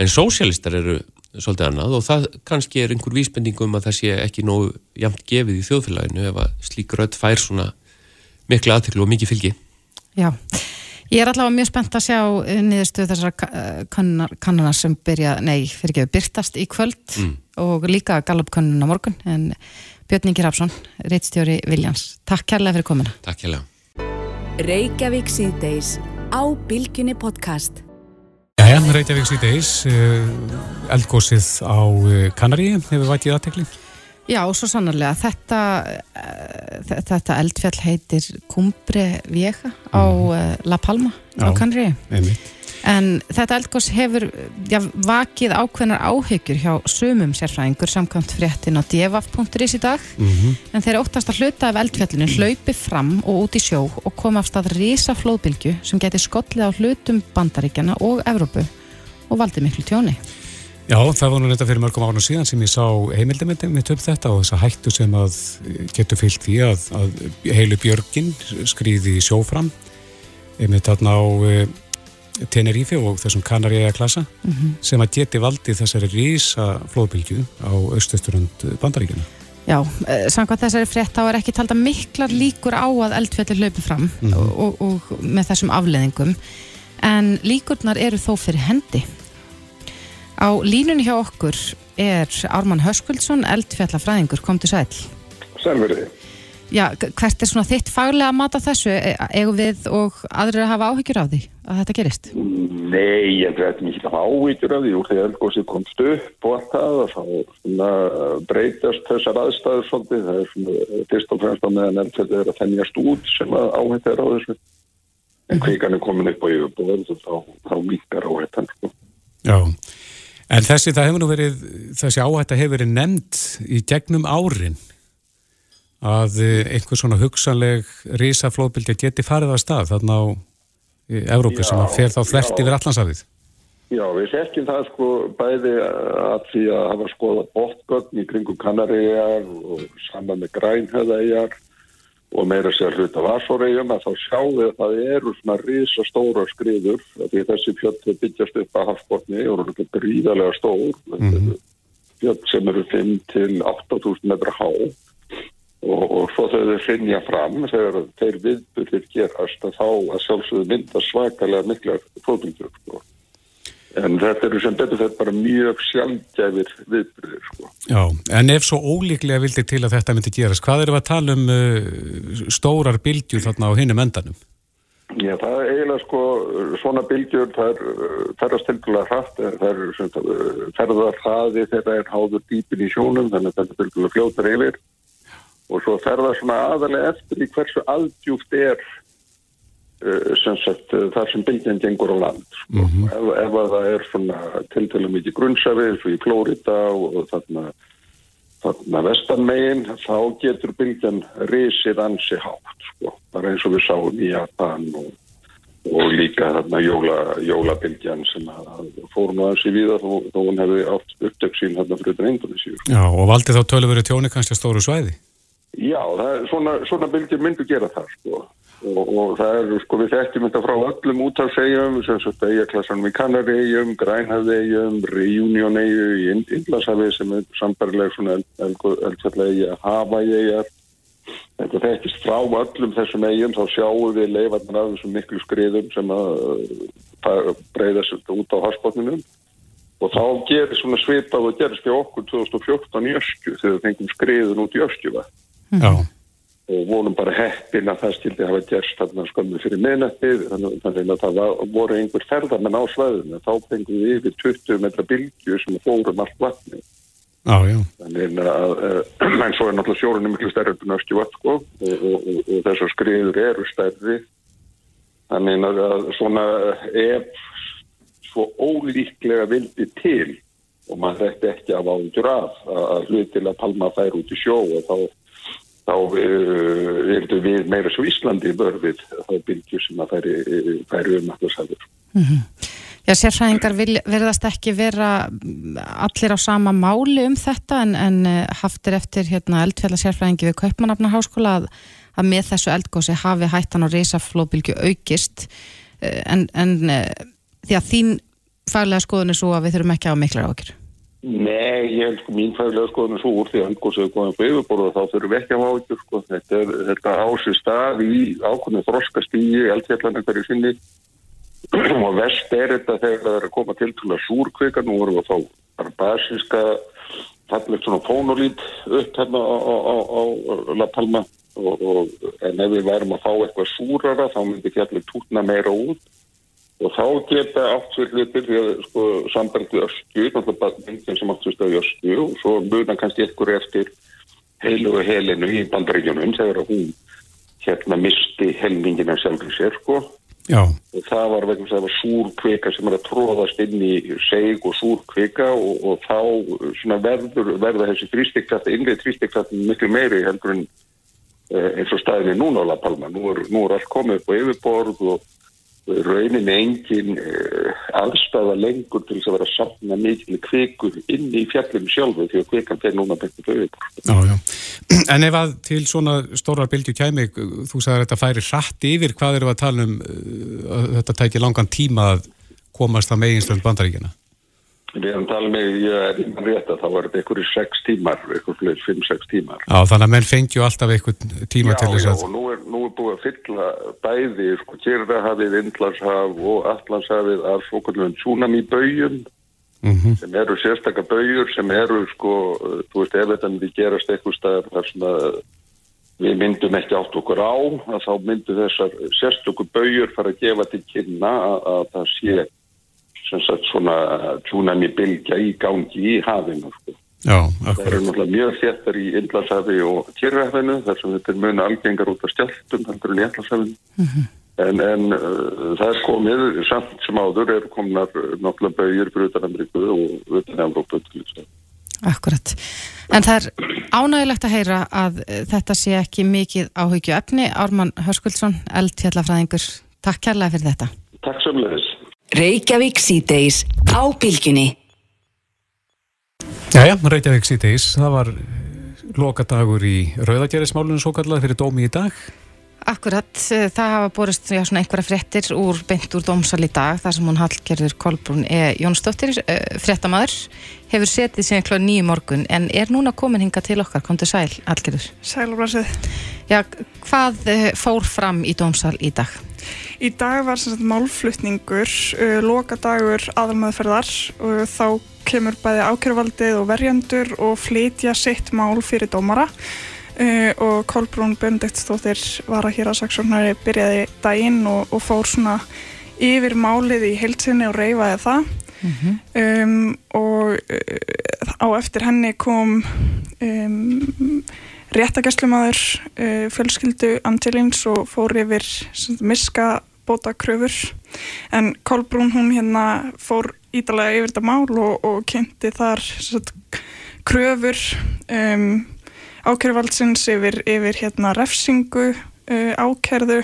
[SPEAKER 7] En sósialistar eru svolítið annað og það kannski er einhver vísbendingum að það sé ekki nógu jamt gefið í þjóðfélaginu ef að slík rödd fær svona miklu aðtöklu og mikið fylgi.
[SPEAKER 3] Já, ég er allavega mjög spennt að sjá niðurstu þessar kannana sem byrja, nei, fyrir ekki að byrtast í kvöld mm. og líka Gallup kannuna morgun en Björn Ingi Rapsson, reittstjóri Viljans. Takk kærlega fyrir komina
[SPEAKER 7] Takk kærlega
[SPEAKER 1] Reykjavík síðdeis á Bilginni podcast.
[SPEAKER 2] Jæja, Reykjavík síðdeis, eldgósið á Kanarí hefur vætið aðtekli.
[SPEAKER 3] Já, svo sannarlega. Þetta, uh, þetta eldfjall heitir Cumbre Vieja á uh, La Palma
[SPEAKER 2] Já,
[SPEAKER 3] á Kanri.
[SPEAKER 2] Einmitt.
[SPEAKER 3] En þetta eldgós hefur já, vakið ákveðnar áhyggjur hjá sumum sérfræðingur samkvæmt fréttin á devaf.is í dag.
[SPEAKER 2] Mhm.
[SPEAKER 3] En þeir óttast að hluta af eldfjallinu hlaupi fram og út í sjó og koma af stað risa flóðbylgju sem geti skollið á hlutum bandaríkjana og Evrópu og valdið miklu tjóni.
[SPEAKER 2] Já, það var nú reynda fyrir mörgum ánum síðan sem ég sá heimildamöndum mitt um þetta og þess að hættu sem að getur fyllt því að, að heilu björgin skrýði sjófram einmitt þarna á uh, Tenerife og þessum Kanaríja klassa sem að geti valdið þessari rísa flóðbylgju á austusturund bandaríkjana.
[SPEAKER 3] Já, eh, samkvæmt þessari frétt þá er ekki talda miklar líkur á að eldfjallir hlaupi fram og, og, og með þessum afleðingum en líkurnar eru þó fyrir hendi. Á línunni hjá okkur er Ármann Höskuldsson, eldfjallafræðingur, kom til sæl.
[SPEAKER 8] Sælverði.
[SPEAKER 3] Já, hvert er svona þitt faglega mat af þessu? E- Eigum við og aðrir að hafa áhyggjur af því að þetta gerist?
[SPEAKER 8] Nei, ég veit mikið af ávítur af því úr því að eldgósið komst upp og allt það og þá svona, breytast þessar aðstæður svolítið. Það er svona fyrst og fremst á meðan eldfjallið er að þennjast út sem að áhætt er á þessu. En kvikan er komin upp á yfirbúið og þá, þá minkar áhættan. Sko.
[SPEAKER 2] Já, en þessi, það hefur nú verið, þessi áhætta hefur verið nefnd í gegnum árin að eh, einhver svona hugsanleg risaflóðbylgja geti farið að stað þarna á í Evrópu sem að fer þá þvert yfir Allandsafið.
[SPEAKER 8] Já, við þekkjum það sko bæði að því að hafa skoðað bóttgögn í kringum Kanaríjar og saman með Grænhöðæjar og meira sér hluta Varsóregjum að þá sjáum við að það eru svona risa stóra skriður af því þessi fjöld byggjast upp að hafsbotni og eru gríðarlega stór. Fjöld sem eru 5 til 8.000 metra há og, og svo þegar þau finja fram þegar þeir viðburðir gerast að þá að sjálfsögðu mynda svakalega miklar flóðbylgjur sko. En þetta eru sem betur þetta bara mjög sjálfgæfir viðbyrðir sko.
[SPEAKER 2] Já, en ef svo ólíklega vildi til að þetta myndi gerast, hvað við að tala um uh, stórar bylgjur þarna á hinnum endanum?
[SPEAKER 8] Já, það er eiginlega sko svona bylgjur, það uh, ferðast tilkvæmlega hratt, það uh, ferðar hraði þegar er háður dýpin í sjónum, þannig að þetta tilkvæmlega fljótar yfir og svo ferðar svona aðalega eftir í hversu aðdjúft er uh, sem sagt uh, þar sem bylgjan gengur á land sko. ef, ef að það er svona tiltæðlega mikið grunnsafi eins og í Flórida og, þarna þarna vestanmegin þá getur bylgjan risið ansi hátt sko. bara eins og við sáum í Japan og, og líka þarna jóla, jólabylgjan sem fór nú ansi við þó, þó hún hefði átt uppdökk sín þarna fyrir utan Indonesia
[SPEAKER 2] Já, og valdi þá töluveri tjóni kannski stóru svæði?
[SPEAKER 8] Já, er, svona, svona bylgjur myndu gera það sko. og, og það er, sko, við þekkjum þetta frá öllum útafsegjum, sem sagt eijaklassanum í Kanaregjum, Grænhafegjum, Reunionegju í Indlasafi sem er sambarleg eldfjallega hafaegjar. Þetta þekkist frá öllum þessum eigum, þá sjáum við leifarnar af þessum miklu skriðum sem að breyðast út á harspotninum. Og þá gerir svona svipað og gerist í okkur 2014 í Öskju þegar við fengum skriðun út í Öskjuva
[SPEAKER 2] Já,
[SPEAKER 8] og vonum bara heppin að það skildi hafa gerst þarna skömmu fyrir minnættið þannig að það voru einhver ferðarmenn á svæðinu. Þá fengum við yfir 20 metra bylgju sem fórum allt vatni
[SPEAKER 2] já, já.
[SPEAKER 8] þannig að uh, en svo er náttúrulega sjórunum miklu stærri en öskju vatn sko og, og, og, og þessar skriður eru stærri. Þannig að svona ef svo ólíklega vildi til og maður ætti ekki að ágjur af að hlutilega palma þær út í sjó og þá þá uh, erum við meira svo Íslandi börfið þá bylgjur sem að færi, færi um allir sæður.
[SPEAKER 3] Já, sérfræðingar verðast ekki vera mm, allir á sama máli um þetta en, en eh, haft er eftir hérna, eldfjalla sérfræðingi við Kaupmannafnarháskóla að, að með þessu eldgósi hafi hættan og risaflóðbylgju aukist Eh, en, en eh, því að þín faglega skoðun er svo að við þurfum ekki að hafa miklar ákjör.
[SPEAKER 8] Nei, ég held sko mín fæðilega skoðun er svo úr því að angóðsöðu góðan på yfirborðu og þá þurfum við ekki að ágjur sko. Þetta er þetta ásið stað í ákveðinu þroskastígi, eldfjallarna hverju sinni. Og vest er þetta þegar það er að koma til til að súrkvika, nú vorum við að fá bara basiska fallegt svona fónolít upp hérna á, á, á, á La Palma. Og, og en ef við værum að fá eitthvað súrara þá myndi fjallir tútna meira út og þá geta átt sér hlutir því að sko samband við ösku, náttúrulega bara myndin sem átt sér stað í ösku og svo munan kannski ykkur eftir heilu og helinu í bandaríkjunum þegar hún hérna misti helmingina sjálfur sér sko
[SPEAKER 2] Já,
[SPEAKER 8] og það var vegna þess að það var súr kvika sem er að tróðast inn í seg og súr kvika og, og þá svona verður, verða þessi þrýstikkraft, innri þrýstikkraft miklu meiri heldur en eh, eins og staðinni núna á La Palma. Nú er, nú er allt komið upp á yfirborð og rauninni engin uh, aðstafa lengur til þess að vera safna mikil kvikur inn í fjallinu sjálfu því að kvikan fer núna betur
[SPEAKER 2] já. En ef að til svona stórar bylgju kæmi, þú sagði að þetta færi hratt yfir, hvað við að tala um uh, að þetta tæki langan tíma að komast að meginstönd bandaríkjana?
[SPEAKER 8] Við erum talað með, ég er innan rétt að þá var þetta einhverju sex tímar, einhverju fimm, sex tímar.
[SPEAKER 2] Já, þannig að menn fengju alltaf einhvern tíma
[SPEAKER 8] Já,
[SPEAKER 2] til þess
[SPEAKER 8] já,
[SPEAKER 2] að...
[SPEAKER 8] og nú er, nú er búið að fylla bæði, sko, Kyrrahafið, Indlandshaf og Allandshafið af svokalluðum tsunami-böjum
[SPEAKER 2] Mhm.
[SPEAKER 8] sem eru sérstakka böjur sem eru, sko, þú veist, ef þetta myndi gerast eitthvað staðar þar sem að við myndum ekki átt okkur á, að þá myndu þessar sérstakku böjur fara að gefa til kynna að, að það sé sem sagt svona tsunami-bylgja í gangi í hafinu, sko.
[SPEAKER 2] Já,
[SPEAKER 8] Það eru náttúrulega mjög þéttar í Indlandshafi og Kyrrahafinu þar sem þetta er mjög algengar út af stjáltum heldur en í Indlandshafinu. En, en uh, það er komið, samt sem áður er komnar uh, náttúrulega bauðir fyrir utan Ameríku og utan Európa.
[SPEAKER 3] Akkurat. En það er ánægilegt að heyra að eh, þetta sé ekki mikið áhyggju efni. Ármann Hörskuldsson, eldfjallafræðingur, takk kærlega fyrir þetta.
[SPEAKER 8] Takk samleðis.
[SPEAKER 1] Reykjavík síðdeis á bylgjunni.
[SPEAKER 2] Jæja, Reykjavík síðdeis, það var eh, lokadagur í rauðagerðismálunum svo kallað fyrir dómi í dag.
[SPEAKER 3] Akkurat, eh, það hafa borist já, svona einhverja fréttir úr beint úr dómsal í dag þar sem hún Hallgerður Kolbrún E. Jónsdóttir, uh, fréttamaður hefur setið síðan klóð nýju morgun en er núna komin hinga til okkar, kom til sæl Hallgerður.
[SPEAKER 9] Sælublasið.
[SPEAKER 3] Já, hvað uh, fór fram í dómsal í dag?
[SPEAKER 9] Í dag var sem sagt málflutningur, uh, lokadagur aðalmaðferðar og þá kemur bæði ákjörvaldið og verjandur og flytja sitt mál fyrir dómara. Uh, og Kolbrún Benediktsdóttir var að hér að saksóknari byrjaði daginn og, og fór svona yfir málið í heilsinni og reyfaði það. Um, og uh, á eftir henni kom um, réttagæslumadur uh, fjölskyldu Angelins og fór yfir miska bóta kröfur en Kolbrún hún hérna fór ídalega yfir þetta mál og, og kynnti þar sagt, kröfur um, ákjörvaldsins yfir, yfir hérna refsingu uh, ákjörðu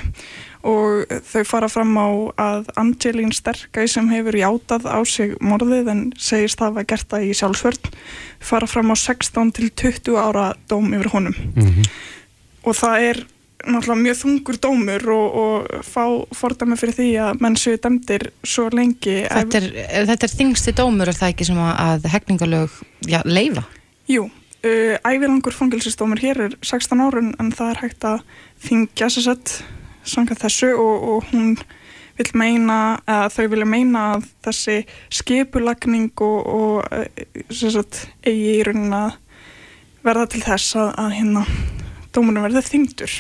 [SPEAKER 9] og þau fara fram á að Angelín Sterkæ sem hefur játað á sig morðið en segist það var gert það í sjálfsvörn fara fram á 16 til 20 ára dóm yfir honum. Og það er náttúrulega mjög þungur dómur og, og fá fordæmi fyrir því að menn séu dæmdir svo lengi
[SPEAKER 3] Þetta er, þetta er þingsti dómur er það ekki sem að, að hegningalög já, leifa?
[SPEAKER 9] Jú, uh, ævilangur fangilsistómur hér er 16 árun en það er hægt að þingja sér sett samkvæmt þessu og, og hún vil meina, eða þau vilja meina að þessi skipulagning og, og eh, sagt, eigi í raunin að verða til þess að, að hérna dómurinn verði þingdur.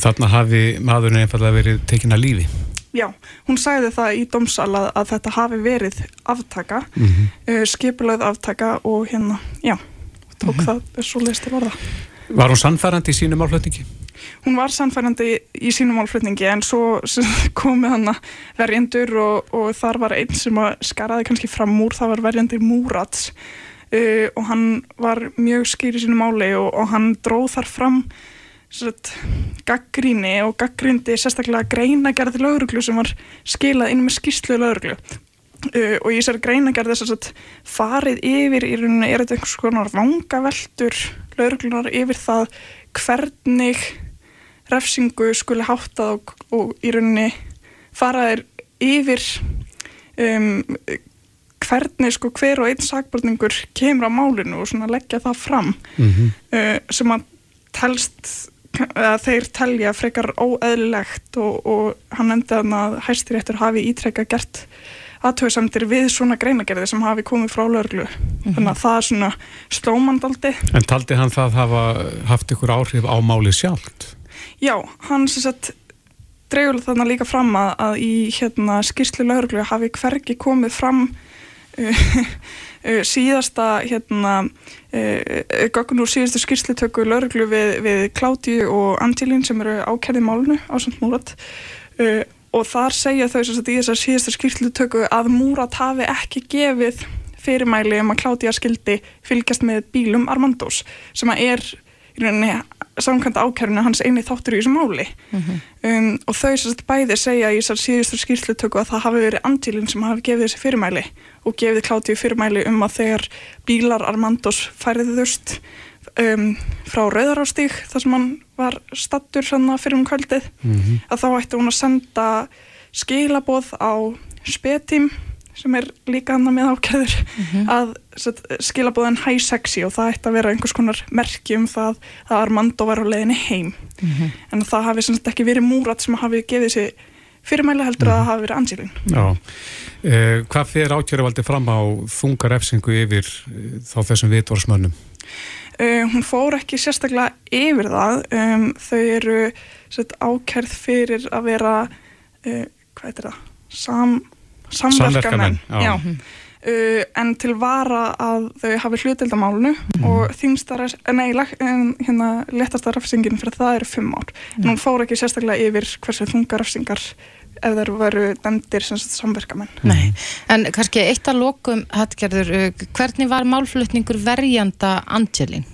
[SPEAKER 2] Þarna hafi maðurinn einfallega verið tekin að lífi.
[SPEAKER 9] Já, hún sagði það í dómsal að, að þetta hafi verið aftaka, mm
[SPEAKER 2] Mhm.
[SPEAKER 9] uh, skipulöð aftaka og hérna, já, tók það svo leist til orða.
[SPEAKER 2] Var hún sannfærandi í sínum álflutningi?
[SPEAKER 9] Hún var sannfærandi í, sínum málflutningi en svo komið hann verjendur og, og þar var einn sem að skaraði kannski fram úr, það var verjendur Múrats uh, og hann var mjög skýr í sínu máli og, og hann dróð þar fram gaggríni og gaggrindi sérstaklega greinagerði lauruglu sem var skilað inn með skýrslu lauruglu uh, og í þessari greinagerði þess að farið yfir í rauninni er þetta einhvers konar vangaveltur lauruglunar yfir það hvernig refsingu skuli háttað og, og í rauninni faraðir yfir um, hvernig sko hver og einn sakbortningur kemur á málinu og svona leggja það fram
[SPEAKER 2] Mhm.
[SPEAKER 9] uh, sem að telst þeir telja frekar óeðlilegt og, og hann endi að hæstiréttur hafi ítrekka gert aðtöðsamtir við svona greinagerði sem hafi komið frá löglu þannig að það er svona slómandaldi.
[SPEAKER 2] En taldi hann það hafa haft ykkur áhrif á málið sjálft?
[SPEAKER 9] Já, hann sem sagt dregur þarna líka fram að, að í hérna, skýrslu lauruglu hafi hvergi komið fram uh, síðasta hérna, uh, göggun úr síðastu skýrslutöku lauruglu við, við Kláti og Angelín sem eru ákærið málunu á samt múrat. Uh, og þar segja þau sem sagt í þessar síðastu skýrslutöku að múrat hafi ekki gefið fyrirmæli um að Kláti að skildi fylgjast með bílum Armandos sem að er í rauninni samkvæmt ákærinu hans eini þáttur í þessu máli. Um, og þau sem sagt bæði segja í þessar síðustu skýrslutöku að það hafi verið Angelin sem hafi gefið þessi fyrirmæli og gefið Klátíu fyrirmæli um að þegar bílar Armandos færiðust um, frá Rauðarástík þar sem hann var stattur fyrir um kvöldið að þá ætti hún að senda skilaboð á spetim sem er líka hann með ákæður að set, skilabóðin high sexy og það ætti að vera einhvers konar merki um það að Armando var á leiðinni heim en það hafi sem sagt ekki verið múrat sem hafi gefið þessi fyrirmæli heldur að það hafi verið Angelin
[SPEAKER 2] Já. Uh, hvað fyrir ákjörðuvaldi fram á þungar efsingu yfir uh, þá þessum vitvorsmönnum?
[SPEAKER 9] uh, hún fór ekki sérstaklega yfir það um, þau eru set, ákærð fyrir að vera uh, hvað heitir það? Sam, samverkamenn
[SPEAKER 2] já.
[SPEAKER 9] Uh, en til vara að þau hafi hlutildamálunu og þingstar, nei, lag- em, hérna letasta rafsingin fyrir það eru fimm ár. En hún fór ekki sérstaklega yfir hversu þunga rafsingar ef þeir veru dæmdir sem sagt samverkamenn.
[SPEAKER 3] Nei, en kannski eitt að lokum Hattgerður, uh, hvernig var málflutningur verjanda Angelin?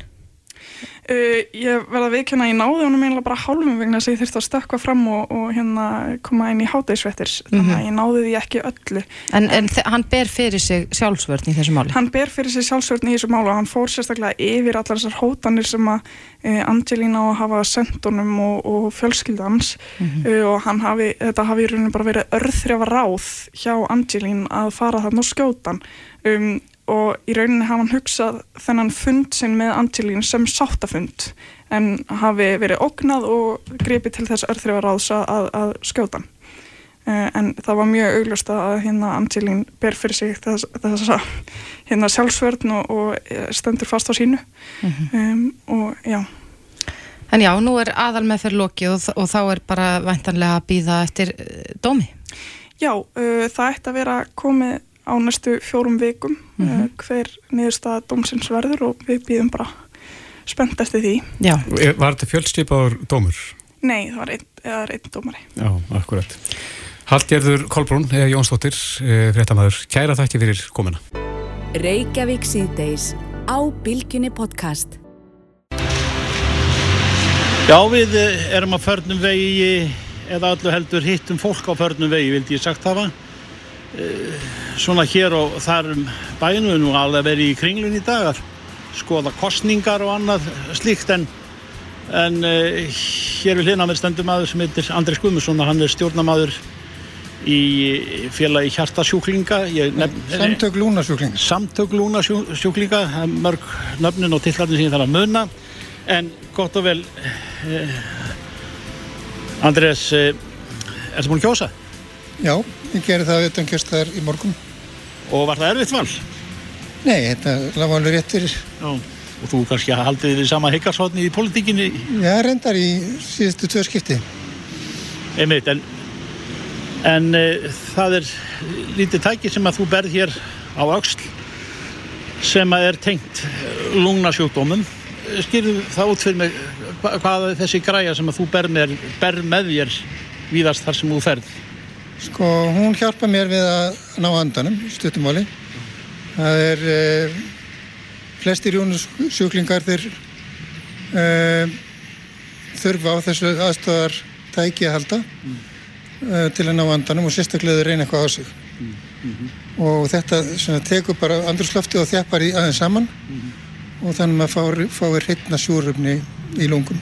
[SPEAKER 9] Uh, ég verða að viðkjöna, ég náði honum eiginlega bara hálfum vegna þess að ég þurfti að stökkva fram og, og hérna koma inn í hátegisvettir þannig að ég náði því ekki öllu.
[SPEAKER 3] En, en hann ber fyrir sig sjálfsvörn í þessu máli?
[SPEAKER 9] Hann ber fyrir sig sjálfsvörn í þessu málu og hann fór sérstaklega yfir allar þessar hótanir sem að uh, Angelina á að hafa sendt honum og, og fjölskylda hans. Uh, og hann hafi, þetta hafi í rauninu bara verið örþrjafa ráð hjá Angelin að fara þarna og skjóta hann. Um, og í rauninni hafa hann hugsað þennan fund sinn með Angelin sem sáttafund en hafi verið ógnað og gripið til þess örþrjafa ráðs að, að, skjóta. Uh, en það var mjög augljóst að hérna Angelín ber fyrir sig þess, þess að hérna sjálfsvörn og, og eh, stendur fast á sínu. Um, og já.
[SPEAKER 3] En já, nú er aðal með fyrir loki og, og þá er bara væntanlega að býða eftir uh, dómi.
[SPEAKER 9] já, uh, það ætti að vera komið á næstu fjórum vikum uh, hver niðurstaða dómsins verður og við býðum bara spennt eftir því
[SPEAKER 3] Já.
[SPEAKER 2] E, Var þetta fjölstipaður dómur?
[SPEAKER 9] nei, það var einn, eða einn dómari
[SPEAKER 2] Já, akkurat. Hallgerður Kolbrún, eða Jónsdóttir, e, fréttamaður, kæra þakki fyrir komuna.
[SPEAKER 1] Reykjavík síðdeis á Bilginni podcast.
[SPEAKER 10] Já, við eh, erum á förnum vegi eða öllu heldur hittum fólk á förnum vegi, vildi ég sagt hafa. Eh, Svona hér og þar um bæinu er nú alveg verið í kringlun í dagar, skoða kostningar og annað slíkt en, en uh, hér við hlina með stendum maður sem heitir Andrés Guðmusson og hann er stjórnamaður í félagi hjartasjúklinga. Nefn-
[SPEAKER 11] Samtök lúnasjúklinga.
[SPEAKER 10] Samtök lúnasjúklinga, það er mörg nöfnin og tillarnir sem ég þarf að muna en gott og vel eh, Andrés eh, ertu búin að kjósa
[SPEAKER 11] Já, ég gerði það utan kjörstaðar í morgun.
[SPEAKER 10] og var það erfitt val?
[SPEAKER 11] Nei, þetta lafa alveg rétt fyrir.
[SPEAKER 10] Já, og þú kannski haldið við sama higgarsotni í politíkinni
[SPEAKER 11] Já, reyndar í síðustu tvö skipti.
[SPEAKER 10] einmitt en, en e, það er lítið tæki sem að þú berð hér á auksl sem að er tengt lungnasjúkdómum skýrðu það út fyrir mig hva- hvað þessi græja sem að þú ber með, ber með þér víðast þar sem þú ferð
[SPEAKER 11] Sko, hún hjálpa mér við að ná andanum, stuttumáli. Það er, uh, flestir jónusjúklingar þeir uh, þurfa á þessu aðstofar tæki að halda uh, til að ná andanum og sérstaklega þau reyna eitthvað á sig. Og þetta svona, tekur bara andrúslofti og þjappar í aðeins saman og þannig að maður fái, fái hreitna sjúröfni í lungum.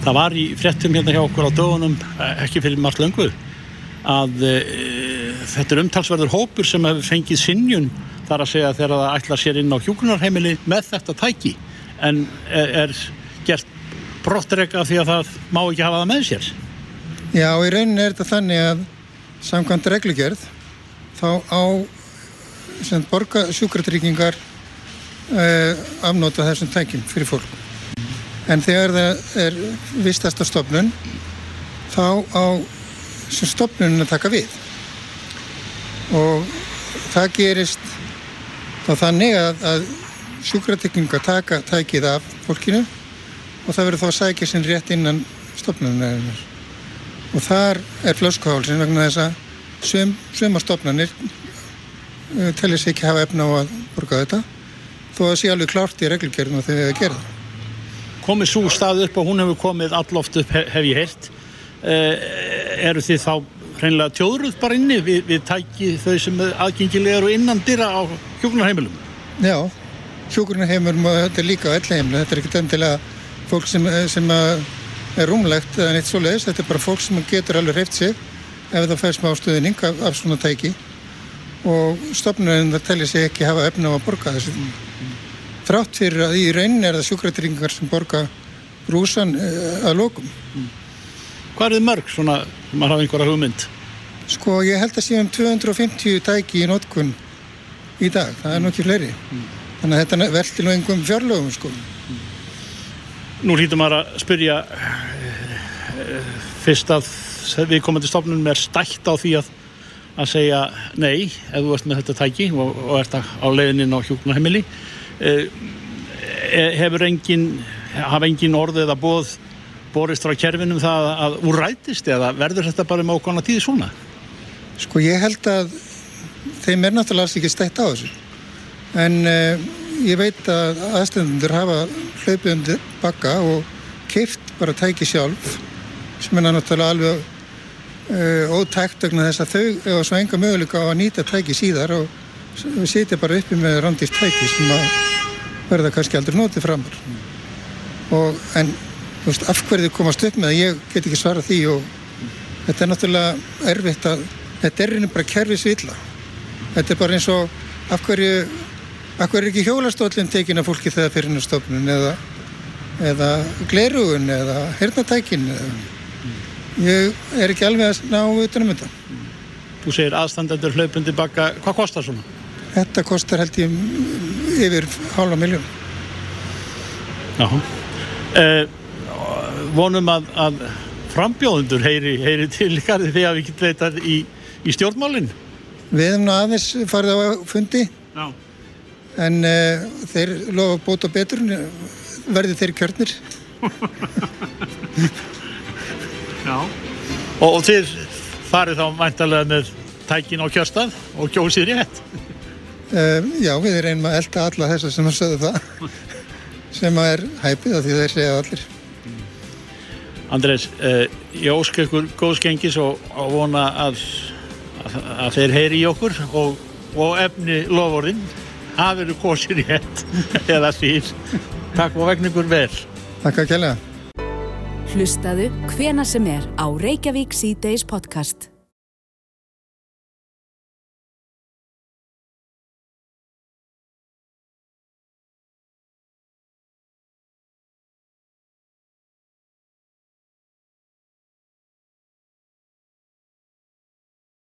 [SPEAKER 10] Það var í fréttum hérna hjá okkur á dögunum, eh, ekki fyrir margt löngu, að e, þetta er umtalsverður hópur sem hefur fengið sinjun þar að segja þegar það ætlar sér inn á hjúgrunarheimili með þetta tæki en er, er gert brottregg af því að það má ekki hafa það með sér.
[SPEAKER 11] Já, í rauninni er þetta þannig að samkvæmt reglugerð þá á sem borga sjúkratryggingar uh, afnóta þessum tækjum fyrir fólk. En þegar það er vistast á stofnun þá á sem stopnunin að taka við. Og það gerist þá þannig að, að sjúkratekninga taka tækið af fólkinu og það verður þá að sækja sinn rétt innan stopnunarinnar og þar er flöskuhálsin vegna þess að sum, suma stopnanir uh, tellir sig ekki hafa efna á að borga þetta þó að það sé alveg klárt í við að gera það.
[SPEAKER 10] Komið svo stað upp og hún hefur komið alloft upp hef, ég uh, eru þið þá hreinlega tjóðruð bara inni? Við, við tæki þau sem aðgengilegar og innan dyra á hjókunarheimilum
[SPEAKER 11] Já, hjókunarheimilum og þetta er líka á ellheimilum, þetta er ekkert endilega fólk sem, sem er rúmlegt eða neitt svo leiðis, þetta er bara fólk sem getur alveg hreift sig ef það fær smá stuðning af, af svona tæki. Og stopnurinn það tellir sig ekki hafa efna á að borga þessu. Þrátt fyrir að í raunin er það sjúkrætringar sem borga rúsan að lókum
[SPEAKER 10] Hvað er þið mörg svona, maður hafa einhverja hugmynd?
[SPEAKER 11] Sko ég held að séum 250 tæki í notkun í dag, það er nokkið fleiri mm. þannig að þetta velti nú einhverjum fjárlögum sko mm.
[SPEAKER 10] Nú hlýtum maður að spyrja fyrst að við komandi stofnunum er stætt á því að að segja nei ef þú ert með þetta tæki og, og ert á leiðinin á hjókunarheimili hefur engin hafa engin orðið eða bóð borist frá kerfinum það að úrætist eða verður þetta bara með ákvæmna tíði svona?
[SPEAKER 11] Sko ég held að þeim er náttúrulega ekki stætt á þessu en uh, ég veit að aðstöndur hafa hlaupið undir bakka og keift bara tæki sjálf sem er náttúrulega alveg uh, ótækt vegna þess að þau hefur svo enga möguleika á að nýta tæki síðar og setja bara uppi með randist tæki sem að verða kannski aldrei notið framar og en veist, af hverju þið komast upp með ég get ekki svara því og þetta er náttúrulega erfitt að, þetta er reynir bara kerfisvilla. Þetta er bara eins og af hverju, af hverju er ekki hjólastólinn tekin af fólki þegar fyrir stofnun eða, eða glerugun eða hernatækin ég er ekki alveg að ná utanum þetta.
[SPEAKER 10] Þú segir aðstandendur hlaupundi baka, hvað kostar svona?
[SPEAKER 11] Þetta kostar held ég yfir hálfa miljón.
[SPEAKER 10] Já. Uh, vonum að, að frambjóðundur heyri, heyri til ykkar þegar við getum veitað í, í stjórnmálinn
[SPEAKER 11] Við hefum nú aðeins farið á fundi.
[SPEAKER 10] Já.
[SPEAKER 11] en uh, þeir lofa bót og betur verði þeir kjörnir.
[SPEAKER 10] Já. Og, og þið farið þá mæntalega með tækin á kjörstað og kjósið rétt?
[SPEAKER 11] Uh, Já, við reynum að elda alla þessar sem að sögðu það. Sem að er hæpið af því þeir segja allir
[SPEAKER 10] Andrés, uh, ég ósk ykkur góðskengis og, og vona að, að, að þeir heyri í okkur og, og efni lofurinn hafi eru kosir í hett eða sír. Takk og vegna ykkur vel.
[SPEAKER 11] Takk að kella.
[SPEAKER 1] Hlustaðu hvena sem er á Reykjavík C-Days podcast.